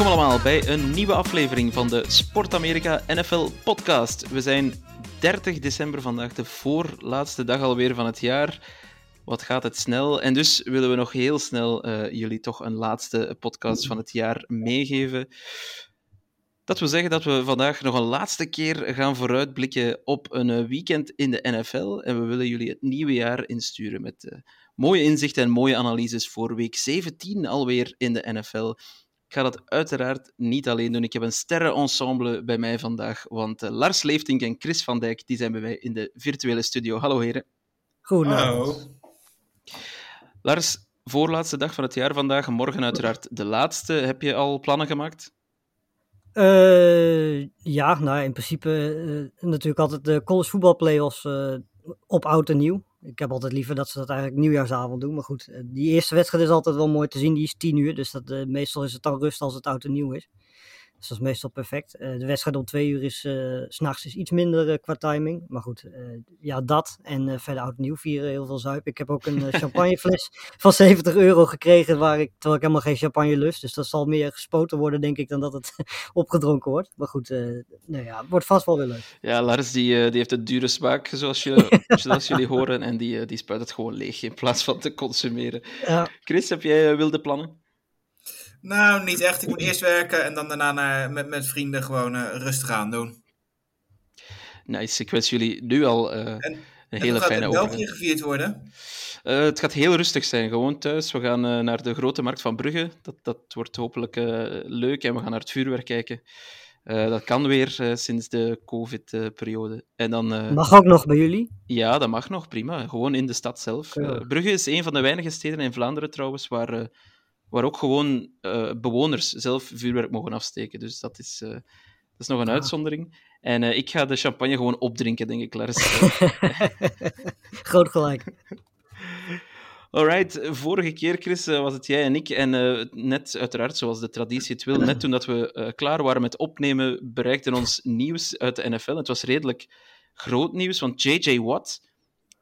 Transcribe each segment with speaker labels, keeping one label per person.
Speaker 1: Welkom allemaal bij een nieuwe aflevering van de Sport Amerika NFL podcast. We zijn 30 december vandaag, de voorlaatste dag alweer van het jaar. Wat gaat het snel? En dus willen we nog heel snel eh, jullie toch een laatste podcast van het jaar meegeven. Dat wil zeggen dat we vandaag nog een laatste keer gaan vooruitblikken op een eh, weekend in de NFL. En we willen jullie het nieuwe jaar insturen met eh, mooie inzichten en mooie analyses voor week 17 alweer in de NFL. Ik ga dat uiteraard niet alleen doen. Ik heb een sterrenensemble bij mij vandaag, want eh, Lars Leeftink en Chris van Dijk die zijn bij mij in de virtuele studio. Hallo heren.
Speaker 2: Goedenavond.
Speaker 1: Lars, voorlaatste dag van het jaar vandaag, morgen uiteraard de laatste. Heb je al plannen gemaakt?
Speaker 2: Eh, ja, nou in principe eh, natuurlijk altijd de college voetbal playoffs eh, op oud en nieuw. Ik heb altijd liever dat ze dat eigenlijk nieuwjaarsavond doen. Maar goed, eh, die eerste wedstrijd is altijd wel mooi te zien. Die is 10 uur, dus dat, eh, meestal is het dan rust als het oud en nieuw is. Dus dat is meestal perfect. Eh, de wedstrijd om twee uur is, eh, s s'nachts is iets minder eh, qua timing. Maar goed, eh, ja dat. En eh, verder oud en nieuw vieren, heel veel zuipen. Ik heb ook een champagnefles van 70 euro gekregen, waar ik, terwijl ik helemaal geen champagne lust. Dus dat zal meer gespoten worden, denk ik, dan dat het opgedronken wordt. Maar goed, eh, nou ja, het wordt vast wel weer leuk.
Speaker 1: Ja, Lars die, eh, die heeft een dure smaak, zoals, je, zoals jullie horen, en die, die spuit het gewoon leeg in plaats van te consumeren.
Speaker 2: Ja,
Speaker 1: Chris, heb jij wilde plannen?
Speaker 3: Nou, niet echt. Ik moet eerst werken en dan daarna naar, met, met vrienden gewoon eh, rustig aan doen.
Speaker 1: Nice, ik wens jullie nu al eh,
Speaker 3: En-
Speaker 1: een
Speaker 3: En
Speaker 1: hele
Speaker 3: hoe gaat
Speaker 1: fijne
Speaker 3: het in België gevierd worden?
Speaker 1: Eh, het gaat heel rustig zijn, gewoon thuis. We gaan eh, naar de grote markt van Brugge. Dat, dat wordt hopelijk eh, leuk. En we gaan naar het vuurwerk kijken. Eh, dat kan weer eh, sinds de COVID-periode. En dan, eh,
Speaker 2: mag ook nog bij jullie.
Speaker 1: ja, dat mag nog, prima. Gewoon in de stad zelf. Eh, Brugge is een van de weinige steden in Vlaanderen trouwens, waar, eh, waar ook gewoon eh, bewoners zelf vuurwerk mogen afsteken. Dus dat is, eh, dat is nog een
Speaker 2: Ah.
Speaker 1: uitzondering. En eh, ik ga de champagne gewoon opdrinken, denk ik, Lars.
Speaker 2: Groot gelijk.
Speaker 1: Alright, vorige keer, Chris, was het jij en ik. En net, uiteraard, zoals de traditie het wil, net toen dat we klaar waren met opnemen, bereikte ons nieuws uit de NFL. Het was redelijk groot nieuws, want J.J. Watt,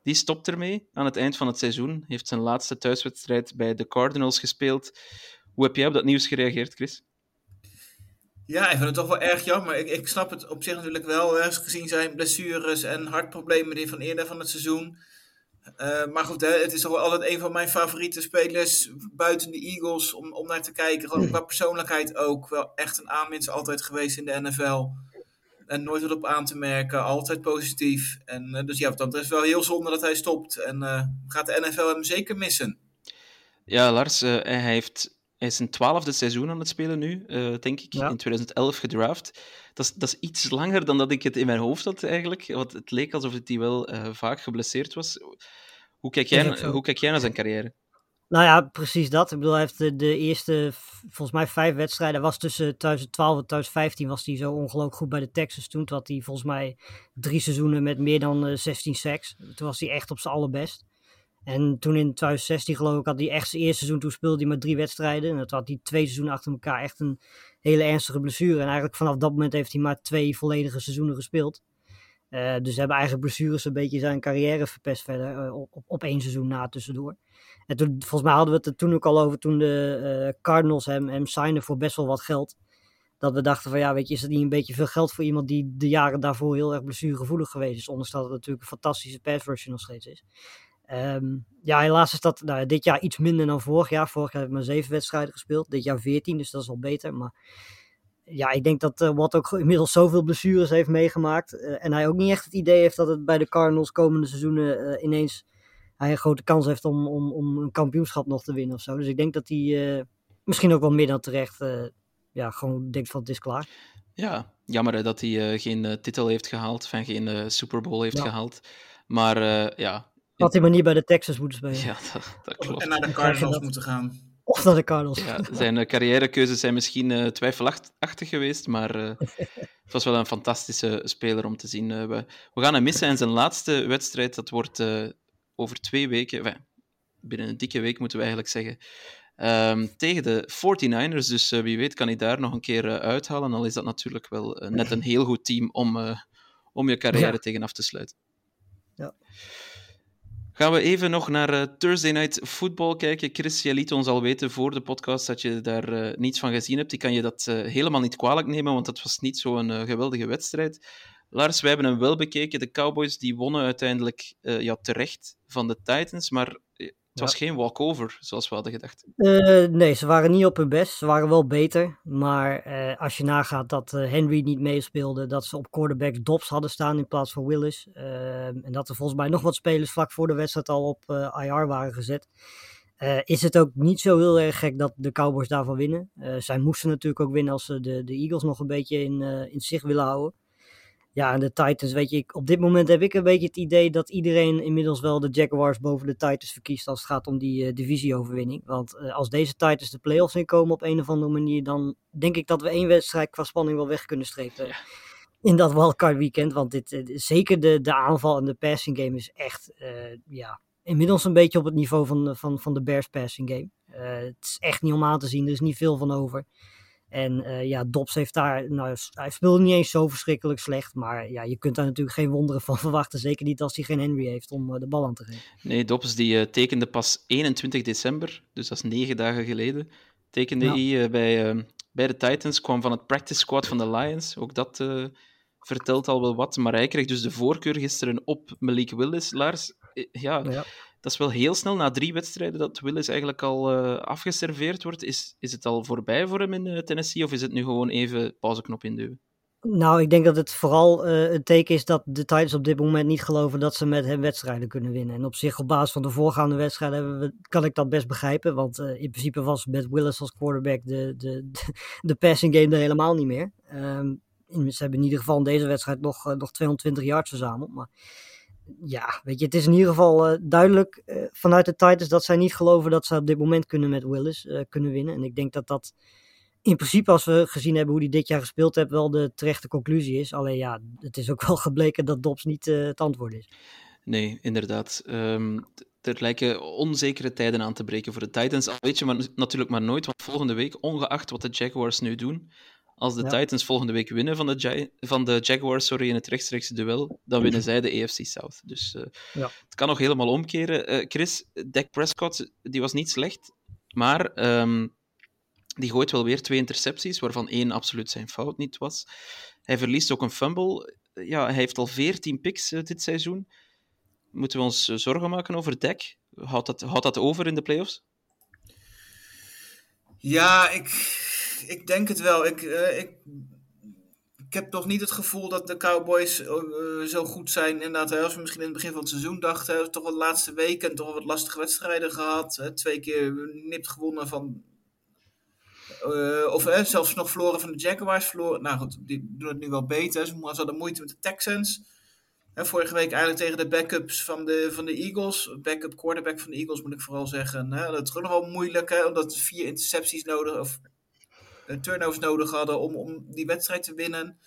Speaker 1: die stopt ermee aan het eind van het seizoen. Heeft zijn laatste thuiswedstrijd bij de Cardinals gespeeld. Hoe heb jij op dat nieuws gereageerd, Chris?
Speaker 3: Ja, ik vind het toch wel erg jammer. Ik, ik snap het op zich natuurlijk wel, hè, gezien zijn blessures en hartproblemen die van eerder van het seizoen. Eh, maar goed, hè, het is toch wel altijd een van mijn favoriete spelers buiten de Eagles om, om naar te kijken. Gewoon qua persoonlijkheid ook. Wel echt een aanwinst altijd geweest in de NFL. En nooit wat op aan te merken. Altijd positief. En eh, dus ja, dat is wel heel zonde dat hij stopt. En eh, gaat de NFL hem zeker missen.
Speaker 1: Ja, Lars, eh, hij, heeft, hij is zijn twaalfde seizoen aan het spelen nu, eh, denk ik.
Speaker 2: Ja.
Speaker 1: In 2011 gedraft. Dat is, dat is iets langer dan dat ik het in mijn hoofd had, eigenlijk. Want het leek alsof hij wel eh, vaak geblesseerd was. Hoe kijk, jij, hoe kijk jij naar zijn carrière?
Speaker 2: Nou ja, precies dat. Ik bedoel, hij heeft de, eerste, volgens mij vijf wedstrijden, was tussen 2012 en 2015 was hij zo ongelooflijk goed bij de Texans toen. Toen had hij volgens mij drie seizoenen met meer dan eh, 16 sacks. Toen was hij echt op zijn allerbest. En toen in 2016 geloof ik had hij echt zijn eerste seizoen, toen speelde hij maar drie wedstrijden. En toen had hij twee seizoenen achter elkaar echt een hele ernstige blessure. En eigenlijk vanaf dat moment heeft hij maar twee volledige seizoenen gespeeld. Eh, dus hebben eigenlijk blessures een beetje zijn carrière verpest verder eh, op, op één seizoen na tussendoor. En volgens mij hadden we het er toen ook al over toen de eh, Cardinals hem, hem signen voor best wel wat geld. Dat we dachten van ja, weet je, is het niet een beetje veel geld voor iemand die de jaren daarvoor heel erg blessuregevoelig geweest is. Ondanks dat het natuurlijk een fantastische pass nog steeds is. Ehm, ja, helaas is dat nou, dit jaar iets minder dan vorig jaar. Vorig jaar ik maar zeven wedstrijden gespeeld. Dit jaar veertien, dus dat is al beter. Maar ja, ik denk dat eh, Watt ook inmiddels zoveel blessures heeft meegemaakt. eh, en hij ook niet echt het idee heeft dat het bij de Cardinals komende seizoenen ineens hij een grote kans heeft om, om, om een kampioenschap nog te winnen of zo. Dus ik denk dat hij eh, misschien ook wel meer dan terecht eh, ja, gewoon denkt van het is klaar.
Speaker 1: Ja, jammer hè, dat hij eh, geen titel heeft gehaald, van geen eh, Super Bowl heeft
Speaker 2: Ja.
Speaker 1: gehaald. Maar eh, ja,
Speaker 2: Had hij maar niet bij de Texans moeten spelen.
Speaker 1: Ja, dat, dat klopt.
Speaker 3: En naar de Cardinals
Speaker 2: dat.
Speaker 3: moeten gaan.
Speaker 2: Of naar de Cardinals.
Speaker 1: Ja, zijn carrièrekeuzes zijn misschien eh, twijfelachtig geweest, maar eh, het was wel een fantastische speler om te zien. We, we gaan hem missen en zijn laatste wedstrijd, dat wordt eh, over twee weken, enfin, binnen een dikke week moeten we eigenlijk zeggen, ehm, tegen de 49ers. Dus eh, wie weet kan hij daar nog een keer eh, uithalen, al is dat natuurlijk wel eh, net een heel goed team om, om je carrière
Speaker 2: Ja.
Speaker 1: tegen af te sluiten.
Speaker 2: Ja.
Speaker 1: Gaan we even nog naar Thursday Night Football kijken. Chris, jij liet ons al weten voor de podcast dat je daar niets van gezien hebt. Ik kan je dat helemaal niet kwalijk nemen, want het was niet zo'n geweldige wedstrijd. Lars, wij hebben hem wel bekeken. De Cowboys die wonnen uiteindelijk eh, ja, terecht van de Titans, maar eh, het was geen walkover, zoals we hadden gedacht.
Speaker 2: Eh, nee, ze waren niet op hun best. Ze waren wel beter. Maar als je nagaat dat Henry niet meespeelde, dat ze op quarterback Dobbs hadden staan in plaats van Willis. eh, en dat er volgens mij nog wat spelers vlak voor de wedstrijd al op IR waren gezet. is het ook niet zo heel erg gek dat de Cowboys daarvan winnen. Eh, zij moesten natuurlijk ook winnen als ze de, de Eagles nog een beetje in, in zicht willen houden. Ja, en de Titans, weet je, ik, op dit moment heb ik een beetje het idee dat iedereen inmiddels wel de Jaguars boven de Titans verkiest als het gaat om die eh, divisieoverwinning. Want eh, als deze Titans de playoffs inkomen op een of andere manier, dan denk ik dat we één wedstrijd qua spanning wel weg kunnen strepen. In dat wildcard weekend, want dit, eh, zeker de, de aanval en de passing game is echt, ja, inmiddels een beetje op het niveau van, van, van de Bears passing game. Het is echt niet om aan te zien, er is niet veel van over. En eh, ja, Dobbs heeft daar, nou, hij speelde niet eens zo verschrikkelijk slecht, maar ja, je kunt daar natuurlijk geen wonderen van verwachten. Zeker niet als hij geen Henry heeft om eh, de bal aan te geven.
Speaker 1: Nee, Dobbs die, eh, tekende pas 21 december, dus dat is negen dagen geleden. Tekende hij bij, bij de Titans, kwam van het practice squad van de Lions. Ook dat vertelt al wel wat. Maar hij kreeg dus de voorkeur gisteren op Malik Willis. Lars, ja,
Speaker 2: Ja.
Speaker 1: Dat is wel heel snel na drie wedstrijden dat Willis eigenlijk al eh, afgeserveerd wordt. Is, is het al voorbij voor hem in eh, Tennessee of is het nu gewoon even pauzeknop induwen?
Speaker 2: Nou, ik denk dat het vooral eh een teken is dat de Titans op dit moment niet geloven dat ze met hem wedstrijden kunnen winnen. En op zich, op basis van de voorgaande wedstrijden, we, kan ik dat best begrijpen. Want in principe was met Willis als quarterback de, de, de, passing game er helemaal niet meer. Ehm, ze hebben in ieder geval in deze wedstrijd nog, nog 220 yards verzameld. Maar ja, weet je, het is in ieder geval eh, duidelijk eh, vanuit de Titans dat zij niet geloven dat ze op dit moment kunnen met Willis eh, kunnen winnen. En ik denk dat dat in principe, als we gezien hebben hoe hij dit jaar gespeeld heeft, wel de terechte conclusie is. Alleen ja, het is ook wel gebleken dat Dobbs niet het antwoord is.
Speaker 1: Nee, inderdaad. Ehm, er lijken onzekere tijden aan te breken voor de Titans. Al weet je maar, natuurlijk maar nooit, want volgende week, ongeacht wat de Jaguars nu doen, als de
Speaker 2: Ja.
Speaker 1: Titans volgende week winnen van de, van de Jaguars sorry, in het rechtstreekse duel, dan winnen zij de AFC South. Dus eh,
Speaker 2: Ja.
Speaker 1: het kan nog helemaal omkeren. Eh, Chris, Dak Prescott, die was niet slecht, maar ehm, die gooit wel weer twee intercepties, waarvan één absoluut zijn fout niet was. Hij verliest ook een fumble. Ja, hij heeft al 14 picks eh, dit seizoen. Moeten we ons eh, zorgen maken over Dak? Houdt dat, houdt dat over in de playoffs?
Speaker 3: Ja, ik, ik denk het wel. Ik, eh, ik, ik heb toch niet het gevoel dat de Cowboys eh, zo goed zijn. Inderdaad, als we misschien in het begin van het seizoen dachten, toch wat laatste weken toch wat lastige wedstrijden gehad. Twee keer nipt gewonnen van. eh, of zelfs nog verloren van de Jaguars. Verloren. Nou goed, die doen het nu wel beter. Ze hadden moeite met de Texans. Hè, vorige week eigenlijk tegen de backups van de, van de Eagles. Backup quarterback van de Eagles moet ik vooral zeggen. Dat is gewoon nog wel moeilijk, hè, omdat vier intercepties nodig of eh, turnovers nodig hadden om, om die wedstrijd te winnen.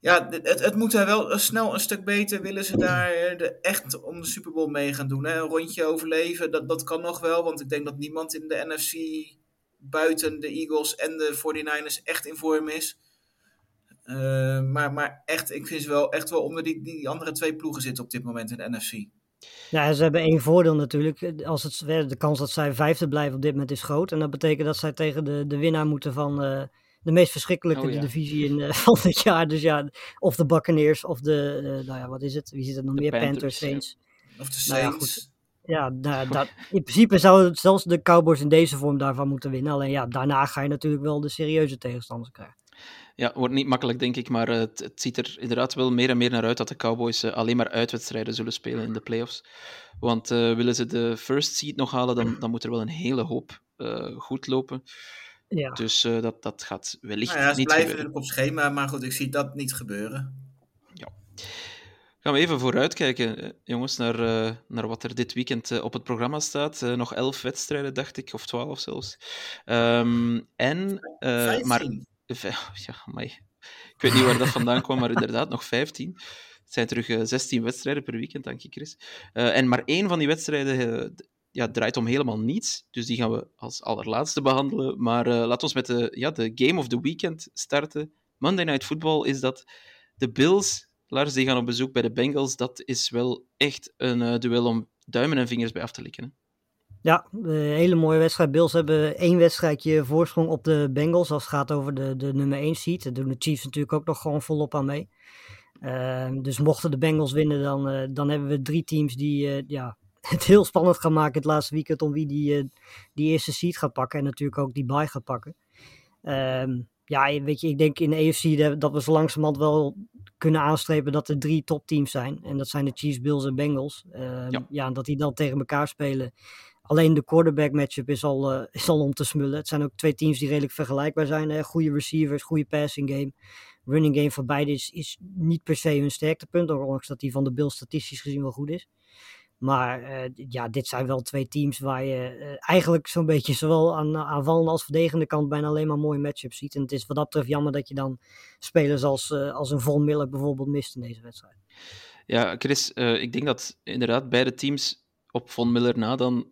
Speaker 3: Ja, het, het, moet daar wel snel een stuk beter. Willen ze daar eh, de, echt om de Super Bowl mee gaan doen? Hè? Een rondje overleven, dat, dat kan nog wel. Want ik denk dat niemand in de NFC buiten de Eagles en de 49ers echt in vorm is. Uh, maar, maar echt, ik vind ze wel echt wel onder die, die andere twee ploegen zitten op dit moment in de NFC.
Speaker 2: Ja, ze hebben één voordeel natuurlijk. Als het, de kans dat zij vijfde blijven op dit moment is groot. En dat betekent dat zij tegen de, de winnaar moeten van uh, de meest verschrikkelijke
Speaker 1: Oh, ja.
Speaker 2: divisie in, uh, van dit jaar. Dus ja, of de Buccaneers of de, uh, nou ja, wat is het? Wie zit er nog
Speaker 1: De
Speaker 2: meer?
Speaker 1: Panthers,
Speaker 2: Panthers, Saints.
Speaker 3: Of de
Speaker 2: Nou ja,
Speaker 3: Saints.
Speaker 2: goed. Ja, dat, in principe zouden zelfs de Cowboys in deze vorm daarvan moeten winnen. Alleen ja, daarna ga je natuurlijk wel de serieuze tegenstanders krijgen.
Speaker 1: Ja, wordt niet makkelijk, denk ik, maar uh, het, het, ziet er inderdaad wel meer en meer naar uit dat de Cowboys uh, alleen maar uitwedstrijden zullen spelen in de playoffs. Want uh, willen ze de first seed nog halen, dan, dan moet er wel een hele hoop uh, goed lopen.
Speaker 2: Ja.
Speaker 1: Dus uh, dat, dat gaat wellicht
Speaker 3: nou ja, ze
Speaker 1: niet
Speaker 3: blijven
Speaker 1: gebeuren.
Speaker 3: op schema, maar goed, ik zie dat niet gebeuren.
Speaker 1: Ja. Gaan we even vooruitkijken, eh, jongens, naar, uh, naar wat er dit weekend uh, op het programma staat. Uh, nog elf wedstrijden, dacht ik, of twaalf zelfs. Um, en, maar, ja, maar, ik weet niet waar dat vandaan kwam, maar inderdaad, nog vijftien. Het zijn terug 16 wedstrijden per weekend, dank je, Chris. en maar één van die wedstrijden ja, draait om helemaal niets. Dus die gaan we als allerlaatste behandelen. Maar laten we met de, ja, de Game of the Weekend starten. Monday Night Football is dat de Bills Lars, die gaan op bezoek bij de Bengals. Dat is wel echt een uh, duel om duimen en vingers bij af te likken.
Speaker 2: Ja, een hele mooie wedstrijd. Bills hebben één wedstrijdje voorsprong op de Bengals als het gaat over de, de nummer 1 seat. Daar doen de Chiefs natuurlijk ook nog gewoon volop aan mee. Uh, dus mochten de Bengals winnen, dan, uh, dan hebben we drie teams die uh, ja, het heel spannend gaan maken het laatste weekend om wie die, die eerste seat gaat pakken. En natuurlijk ook die bye gaat pakken. Ehm, ja, weet je, ik denk in de AFC dat we zo langzamerhand wel kunnen aanstrepen dat er drie topteams zijn. En dat zijn de Chiefs, Bills en Bengals. Uh, ja. ja, dat die dan tegen elkaar spelen. Alleen de quarterback matchup is al, uh, is al om te smullen. Het zijn ook twee teams die redelijk vergelijkbaar zijn. Hè? Goede receivers, goede passing game. Running game van beide is, is niet per se hun sterktepunt. Ondanks dat die van de Bills statistisch gezien wel goed is. Maar uh, ja, dit zijn wel twee teams waar je uh, eigenlijk zo'n beetje zowel aan aanvallende als verdedigende kant bijna alleen maar mooie matchups ziet. En het is wat dat betreft jammer dat je dan spelers als, als een Von bijvoorbeeld mist in deze wedstrijd.
Speaker 1: Ja, Chris, ik denk dat inderdaad beide teams op Von Miller na dan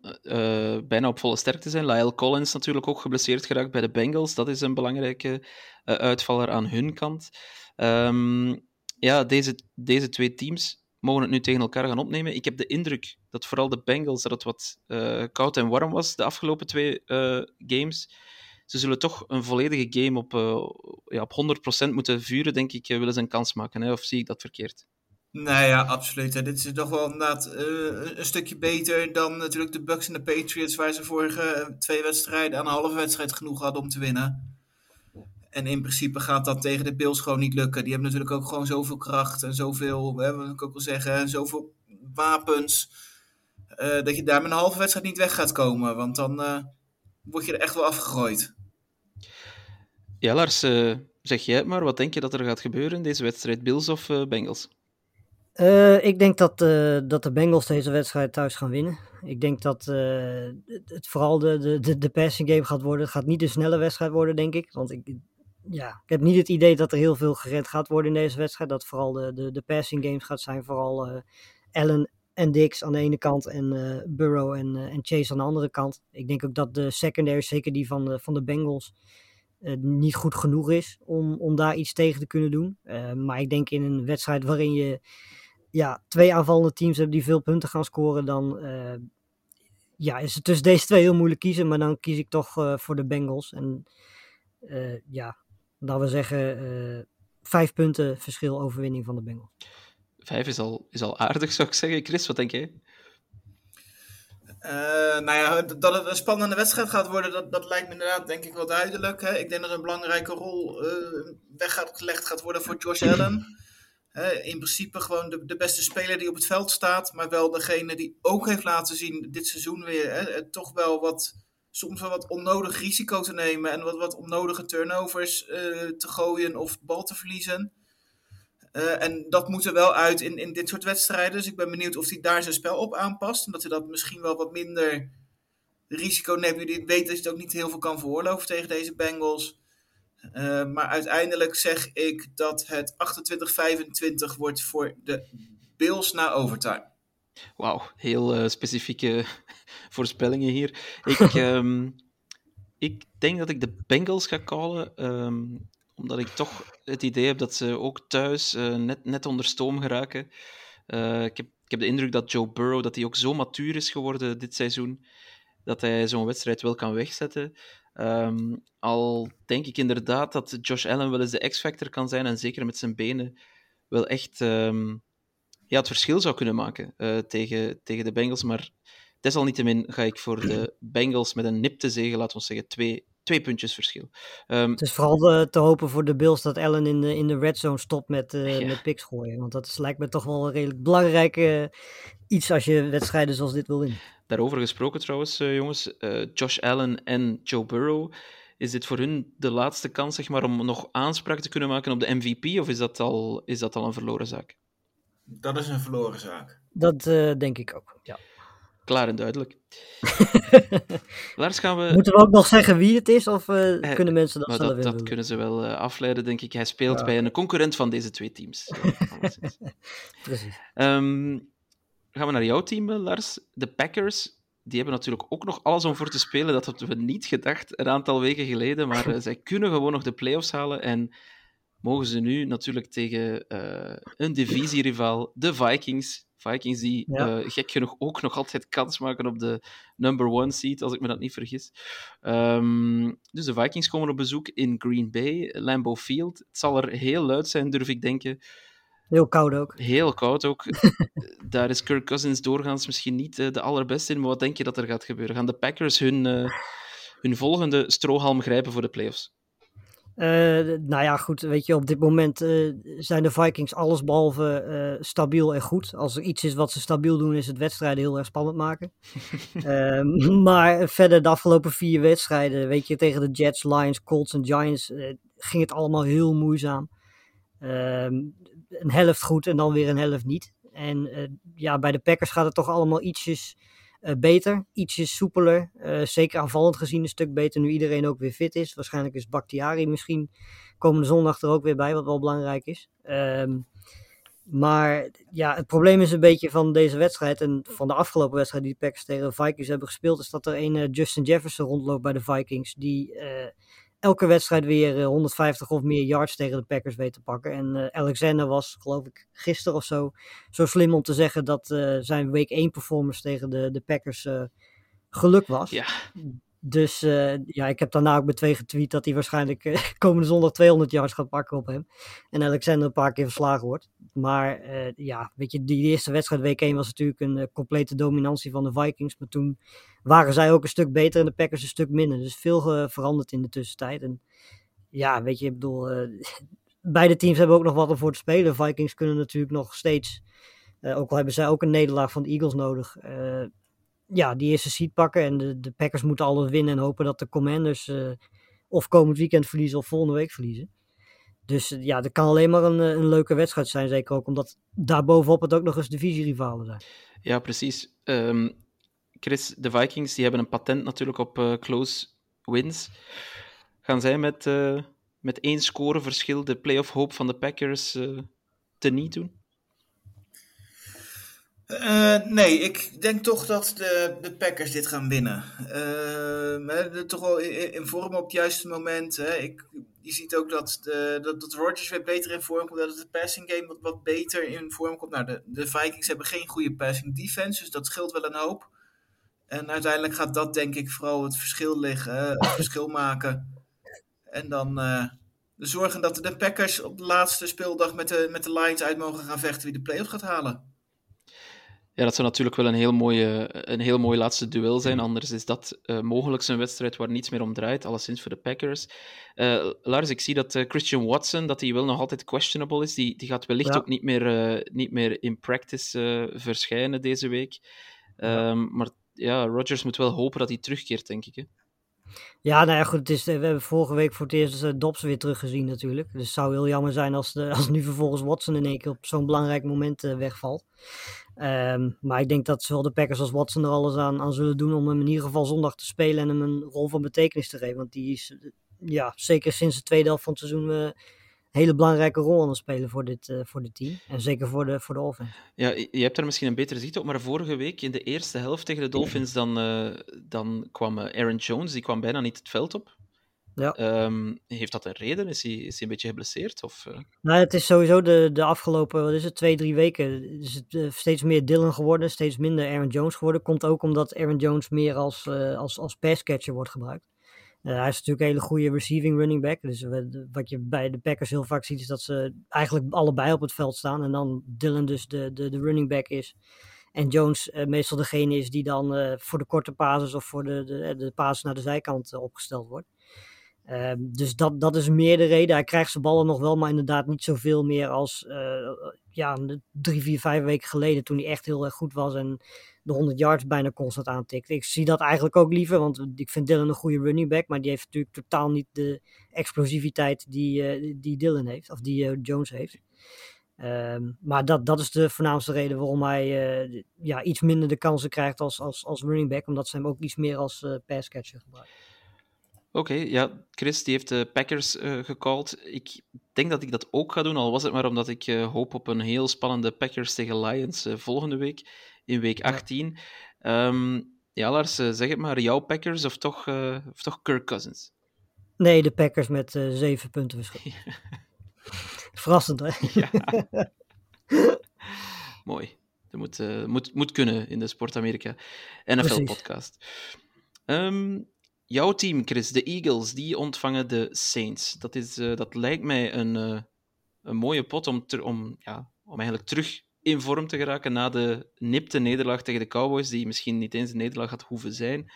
Speaker 1: bijna op volle sterkte zijn. Lyle Collins natuurlijk ook geblesseerd geraakt bij de Bengals. Dat is een belangrijke uitvaller aan hun kant. Um, ja, deze, deze twee teams mogen het nu tegen elkaar gaan opnemen. Ik heb de indruk dat vooral de Bengals dat het wat koud en warm was de afgelopen twee games. Ze zullen toch een volledige game op, ja, op 100% moeten vuren, denk ik, willen ze een kans maken. Hè? Of zie ik dat verkeerd?
Speaker 3: Nee, ja, absoluut. Dit is toch wel inderdaad een stukje beter dan natuurlijk de Bucks en de Patriots, waar ze vorige twee wedstrijden aan een halve wedstrijd genoeg hadden om te winnen. En in principe gaat dat tegen de Bills gewoon niet lukken. Die hebben natuurlijk ook gewoon zoveel kracht en zoveel, hè, wat ik ook wil zeggen, zoveel wapens. Uh, dat je daar met een halve wedstrijd niet weg gaat komen. Want dan word je er echt wel afgegooid.
Speaker 1: Ja, Lars, zeg jij het maar. Wat denk je dat er gaat gebeuren in deze wedstrijd? Bills of Bengals?
Speaker 2: Ik denk dat, dat de Bengals deze wedstrijd thuis gaan winnen. Ik denk dat het vooral de, de, de, de passing game gaat worden. Het gaat niet een snelle wedstrijd worden, denk ik. Want ik, ja, ik heb niet het idee dat er heel veel gerend gaat worden in deze wedstrijd. Dat vooral de, de, de passing games gaat zijn. Vooral Allen en Dix aan de ene kant en Burrow en, en Chase aan de andere kant. Ik denk ook dat de secondary, zeker die van de, van de Bengals, niet goed genoeg is om, om daar iets tegen te kunnen doen. maar ik denk in een wedstrijd waarin je ja, twee aanvallende teams hebt die veel punten gaan scoren, dan ja, is het tussen deze twee heel moeilijk kiezen. Maar dan kies ik toch voor de Bengals. En ja, laten we zeggen, uh, vijf punten verschil overwinning van de Bengals.
Speaker 1: Vijf is al, is al aardig, zou ik zeggen. Chris, wat denk jij?
Speaker 3: Uh, nou ja, dat het een spannende wedstrijd gaat worden, dat, dat lijkt me inderdaad denk ik wel duidelijk. Hè? Ik denk dat een belangrijke rol uh, weggelegd gaat worden voor Josh Allen. In principe gewoon de, beste speler die op het veld staat, maar wel degene die ook heeft laten zien dit seizoen weer hè, toch wel wat soms wel wat onnodig risico te nemen en wat, wat onnodige turnovers uh, te gooien of bal te verliezen. Uh, en dat moet er wel uit in, in dit soort wedstrijden. Dus ik ben benieuwd of hij daar zijn spel op aanpast. En dat hij dat misschien wel wat minder risico neemt. Hij weet dat hij het ook niet heel veel kan veroorloven tegen deze Bengals. Uh, maar uiteindelijk zeg ik dat het 28-25 wordt voor de Bills na overtime.
Speaker 1: Wauw, heel uh, specifieke voorspellingen hier. Ik, um, ik denk dat ik de Bengals ga callen, um, omdat ik toch het idee heb dat ze ook thuis uh, net, net onder stoom geraken. Ik, heb, ik heb de indruk dat Joe Burrow dat hij ook zo matuur is geworden dit seizoen, dat hij zo'n wedstrijd wel kan wegzetten. Um, al denk ik inderdaad dat Josh Allen wel eens de X-factor kan zijn, en zeker met zijn benen wel echt ja, het verschil zou kunnen maken uh, tegen, tegen de Bengals. Maar desalniettemin ga ik voor de Bengals met een nipte zege, laten we zeggen, twee, twee puntjes verschil.
Speaker 2: Um, het is vooral de, te hopen voor de Bills dat Allen in de, in de red zone stopt met, uh, ja. met picks gooien. Want dat is, lijkt me toch wel een redelijk belangrijk uh, iets als je wedstrijden zoals dit wil winnen.
Speaker 1: Daarover gesproken trouwens, jongens. Josh Allen en Joe Burrow. Is dit voor hun de laatste kans zeg maar, om nog aanspraak te kunnen maken op de MVP? Of is dat al, is dat al een verloren zaak?
Speaker 3: Dat is een verloren zaak.
Speaker 2: Dat uh, denk ik ook, ja.
Speaker 1: Klaar en duidelijk. Lars, gaan we...
Speaker 2: Moeten we ook nog zeggen wie het is, of uh, eh, kunnen mensen dat zelf
Speaker 1: dat, dat kunnen ze wel uh, afleiden, denk ik. Hij speelt ja. bij een concurrent van deze twee teams.
Speaker 2: Precies.
Speaker 1: Um, gaan we naar jouw team, Lars. De Packers die hebben natuurlijk ook nog alles om voor te spelen. Dat hadden we niet gedacht een aantal weken geleden. Maar uh, zij kunnen gewoon nog de playoffs halen. En mogen ze nu natuurlijk tegen uh, een divisierivaal, de Vikings. Vikings die ja. uh, gek genoeg ook nog altijd kans maken op de number one seed, als ik me dat niet vergis. Um, dus de Vikings komen op bezoek in Green Bay, Lambeau Field. Het zal er heel luid zijn, durf ik denken.
Speaker 2: Heel koud ook.
Speaker 1: Heel koud ook. Daar is Kirk Cousins doorgaans misschien niet uh, de allerbeste in, maar wat denk je dat er gaat gebeuren? Gaan de Packers hun, uh, hun volgende strohalm grijpen voor de playoffs?
Speaker 2: Uh, nou ja, goed, weet je, op dit moment uh, zijn de Vikings allesbehalve stabiel en goed. Als er iets is wat ze stabiel doen, is het wedstrijden heel erg spannend maken. Ehm, maar verder de afgelopen vier wedstrijden, weet je, tegen de Jets, Lions, Colts en Giants, ging het allemaal heel moeizaam. Ehm, een helft goed en dan weer een helft niet. En ja, bij de Packers gaat het toch allemaal ietsjes uh, beter, ietsjes soepeler. Uh, zeker aanvallend gezien een stuk beter nu iedereen ook weer fit is. Waarschijnlijk is Bakhtiari misschien komende zondag er ook weer bij, wat wel belangrijk is. Um, maar ja, het probleem is een beetje van deze wedstrijd en van de afgelopen wedstrijd die de Packers tegen de Vikings hebben gespeeld, is dat er een Justin Jefferson rondloopt bij de Vikings, die elke wedstrijd weer 150 of meer yards tegen de Packers weet te pakken. En uh, Alexander was, geloof ik, gisteren of zo, zo slim om te zeggen dat uh, zijn week 1 performance tegen de, de Packers uh, geluk was.
Speaker 1: Ja.
Speaker 2: Dus ja, ik heb daarna ook met twee getweet dat hij waarschijnlijk komende zondag 200 yards gaat pakken op hem. En Alexander een paar keer verslagen wordt. Maar ja, weet je, die eerste wedstrijd week 1 was natuurlijk een complete dominantie van de Vikings. Maar toen waren zij ook een stuk beter en de Packers een stuk minder. Dus veel veranderd in de tussentijd. En ja, weet je, ik bedoel, beide teams hebben ook nog wat om voor te spelen. Vikings kunnen natuurlijk nog steeds, ook al hebben zij ook een nederlaag van de Eagles nodig, ja, die eerste seed pakken. En de, de Packers moeten alles winnen en hopen dat de Commanders of komend weekend verliezen of volgende week verliezen. Dus ja, dat kan alleen maar een, een leuke wedstrijd zijn. Zeker ook omdat daarbovenop het ook nog eens divisierivalen zijn.
Speaker 1: Ja, precies. Um, Chris, de Vikings die hebben een patent natuurlijk op close wins. Gaan zij met, met één score verschil de playoff hoop van de Packers teniet doen?
Speaker 3: Nee, ik denk toch dat de, de Packers dit gaan winnen. He, toch wel in, vorm op het juiste moment. Hè. Ik, je ziet ook dat, de, dat, Rodgers weer beter in vorm komt. Dat het passing game wat, wat beter in vorm komt. Nou, de, de Vikings hebben geen goede passing defense, dus dat scheelt wel een hoop. En uiteindelijk gaat dat denk ik vooral het verschil liggen, het verschil maken. En dan uh, zorgen dat de Packers op de laatste speeldag met de, met de Lions uit mogen gaan vechten wie de playoffs gaat halen.
Speaker 1: Ja, dat zou natuurlijk wel een heel, mooie, een heel mooi laatste duel zijn. Anders is dat uh, mogelijk een wedstrijd waar niets meer om draait, alleszins voor de Packers. Uh, Lars, ik zie dat uh, Christian Watson, dat hij wel nog altijd questionable is. Die, die gaat wellicht ja. ook niet meer, niet meer in practice verschijnen deze week. Ja. Um, maar ja, Rodgers moet wel hopen dat hij terugkeert, denk ik. Hè?
Speaker 2: Ja, nou ja, goed. Het is, we hebben vorige week voor het eerst uh, Dobbs weer teruggezien natuurlijk. Dus het zou heel jammer zijn als, de, als nu vervolgens Watson in één keer op zo'n belangrijk moment uh, wegvalt. Um, maar ik denk dat zowel de Packers als Watson er alles aan, aan zullen doen om hem in ieder geval zondag te spelen en hem een rol van betekenis te geven. Want die is, ja, zeker sinds de tweede helft van het seizoen hele belangrijke rol aan het spelen voor dit, uh, voor dit team. En zeker voor de, voor de offense.
Speaker 1: Ja, je hebt daar misschien een betere zicht op, maar vorige week in de eerste helft tegen de Dolphins, dan, uh, dan kwam Aaron Jones, die kwam bijna niet het veld op.
Speaker 2: Ja.
Speaker 1: Um, heeft dat een reden? Is hij, is hij een beetje geblesseerd? Of, uh...
Speaker 2: Nou, het is sowieso de, de afgelopen, wat is het, twee, drie weken is het uh, steeds meer Dylan geworden, steeds minder Aaron Jones geworden. Komt ook omdat Aaron Jones meer als, uh, als, als passcatcher wordt gebruikt. Hij is natuurlijk een hele goede receiving running back. Dus wat je bij de Packers heel vaak ziet, is dat ze eigenlijk allebei op het veld staan. En dan Dylan dus de, de, de running back is. En Jones uh, meestal degene is die dan uh, voor de korte passes of voor de, de, de naar de zijkant opgesteld wordt. Uh, dus dat, dat is meer de reden. Hij krijgt zijn ballen nog wel, maar inderdaad niet zoveel meer als ja, drie, vier, vijf weken geleden. Toen hij echt heel erg goed was en de 100 yards bijna constant aantikt. Ik zie dat eigenlijk ook liever, want ik vind Dylan een goede running back, maar die heeft natuurlijk totaal niet de explosiviteit die, uh, die Dylan heeft, of die uh, Jones heeft. Ehm, maar dat, dat is de voornaamste reden waarom hij eh, ja, iets minder de kansen krijgt als, als, als running back. Omdat ze hem ook iets meer als uh, passcatcher gebruiken.
Speaker 1: Oké, ja, Chris die heeft de Packers uh, gecalled. Ik denk dat ik dat ook ga doen, al was het maar omdat ik uh, hoop op een heel spannende Packers tegen Lions uh, volgende week, in week 18. Ja, um, ja Lars, zeg het maar, jouw Packers of toch, of toch Kirk Cousins?
Speaker 2: Nee, de Packers met zeven punten verschil. Verrassend, hè? Ja.
Speaker 1: Mooi. Dat moet, moet, moet kunnen in de Sport Amerika NFL-podcast. Um, jouw team, Chris, de Eagles, die ontvangen de Saints. Dat, is, uh, dat lijkt mij een, uh, een mooie pot om, om, ja, om eigenlijk terug in vorm te geraken na de nipte nederlaag tegen de Cowboys, die misschien niet eens een nederlaag had hoeven zijn.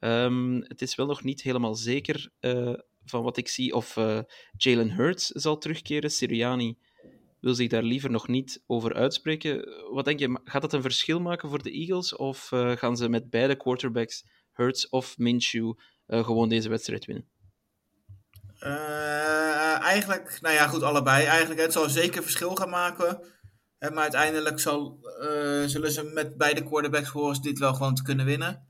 Speaker 1: Um, het is wel nog niet helemaal zeker uh, van wat ik zie of Jalen Hurts zal terugkeren. Sirianni wil zich daar liever nog niet over uitspreken. Wat denk je, gaat dat een verschil maken voor de Eagles of gaan ze met beide quarterbacks, Hurts of Minshew, gewoon deze wedstrijd winnen?
Speaker 3: Uh, eigenlijk, nou ja, goed, allebei. Eigenlijk, het zal zeker verschil gaan maken. Uh, maar uiteindelijk zal, zullen ze met beide quarterbacks horen dit wel gewoon te kunnen winnen.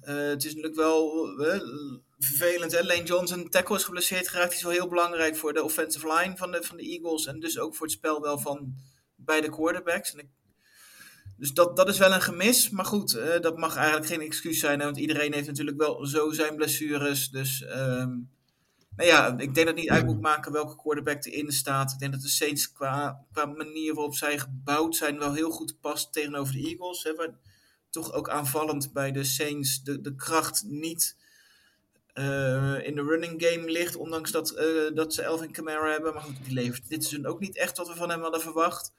Speaker 3: het is natuurlijk wel vervelend, hè? Lane Johnson, tackle is geblesseerd geraakt. Die is wel heel belangrijk voor de offensive line van de, van de Eagles. En dus ook voor het spel wel van beide quarterbacks. Dus dat, dat is wel een gemis. Maar goed, uh, dat mag eigenlijk geen excuus zijn. Hè, want iedereen heeft natuurlijk wel zo zijn blessures. Dus um, nou ja, ik denk dat het niet uit moet maken welke quarterback erin staat. Ik denk dat de Saints qua, qua manier waarop zij gebouwd zijn wel heel goed past tegenover de Eagles. Hè, waar toch ook aanvallend bij de Saints de, de kracht niet uh, in de running game ligt. Ondanks dat, uh, dat ze Elvin Kamara hebben. Maar goed, die levert dit seizoen ook niet echt wat we van hem hadden verwacht.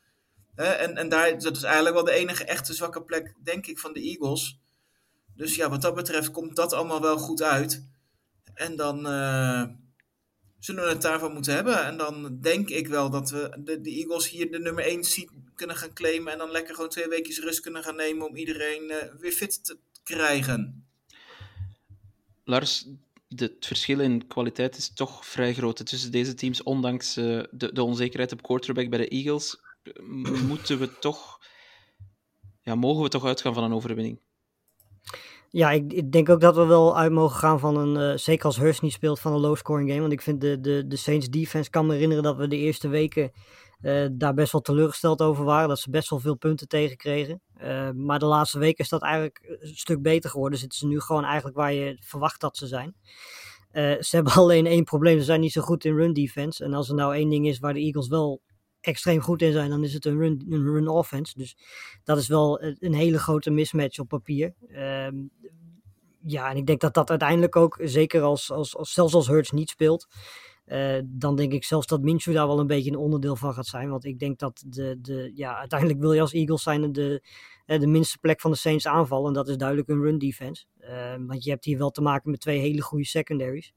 Speaker 3: En, en daar, dat is eigenlijk wel de enige echte zwakke plek, denk ik, van de Eagles. Dus ja, wat dat betreft komt dat allemaal wel goed uit. En dan uh, zullen we het daarvan moeten hebben. En dan denk ik wel dat we de, de Eagles hier de nummer 1 seat kunnen gaan claimen. En dan lekker gewoon twee weken rust kunnen gaan nemen om iedereen uh, weer fit te krijgen.
Speaker 1: Lars, het verschil in kwaliteit is toch vrij groot tussen deze teams. Ondanks uh, de, de onzekerheid op quarterback bij de Eagles moeten we toch, ja, mogen we toch uitgaan van een overwinning?
Speaker 2: Ja, ik, ik, denk ook dat we wel uit mogen gaan van een, uh, zeker als Hurst niet speelt, van een low-scoring game. Want ik vind de, de, de Saints defense, kan me herinneren dat we de eerste weken uh, daar best wel teleurgesteld over waren. Dat ze best wel veel punten tegenkregen. Uh, maar de laatste weken is dat eigenlijk een stuk beter geworden. Zitten ze nu gewoon eigenlijk waar je verwacht dat ze zijn. ze hebben alleen één probleem, ze zijn niet zo goed in run defense. En als er nou één ding is waar de Eagles wel extreem goed in zijn, dan is het een run, run offense. Dus dat is wel een hele grote mismatch op papier. Um, ja, en ik denk dat dat uiteindelijk ook, zeker als, als, als zelfs als Hurts niet speelt, uh, dan denk ik zelfs dat Minshew daar wel een beetje een onderdeel van gaat zijn. Want ik denk dat de, de, ja, uiteindelijk wil je als Eagles zijn de, de minste plek van de Saints aanvallen. En dat is duidelijk een run defense. Uh, want je hebt hier wel te maken met twee hele goede secondaries.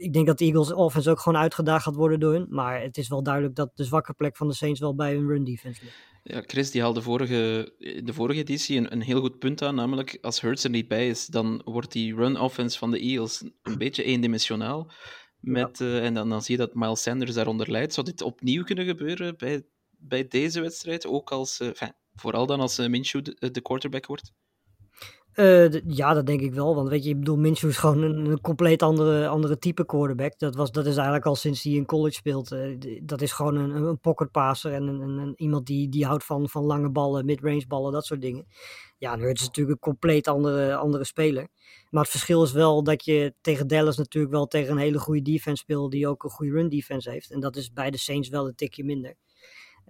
Speaker 2: Ik denk dat de Eagles offense ook gewoon uitgedaagd gaat worden door hun. Maar het is wel duidelijk dat de zwakke plek van de Saints wel bij hun run defense ligt.
Speaker 1: Ja, Chris die haalde vorige, de vorige editie een, een, heel goed punt aan. Namelijk, als Hurts er niet bij is, dan wordt die run offense van de Eagles een beetje eendimensionaal. Met, ja. uh, en dan, dan zie je dat Miles Sanders daaronder leidt. Zou dit opnieuw kunnen gebeuren bij, bij deze wedstrijd? Ook als, uh, enfin, vooral dan als uh, Minshew de, de quarterback wordt?
Speaker 2: Uh, ja, dat denk ik wel. Want weet je, ik bedoel, Minshew is gewoon een, compleet andere, andere type quarterback. Dat, was, dat is eigenlijk al sinds hij in college speelt. Uh, dat is gewoon een, een pocket passer en een, een, iemand die, die houdt van, van lange ballen, mid-range ballen, dat soort dingen. Ja, nu is natuurlijk een compleet andere, andere speler. Maar het verschil is wel dat je tegen Dallas natuurlijk wel tegen een hele goede defense speelt, die ook een goede run defense heeft. En dat is bij de Saints wel een tikje minder.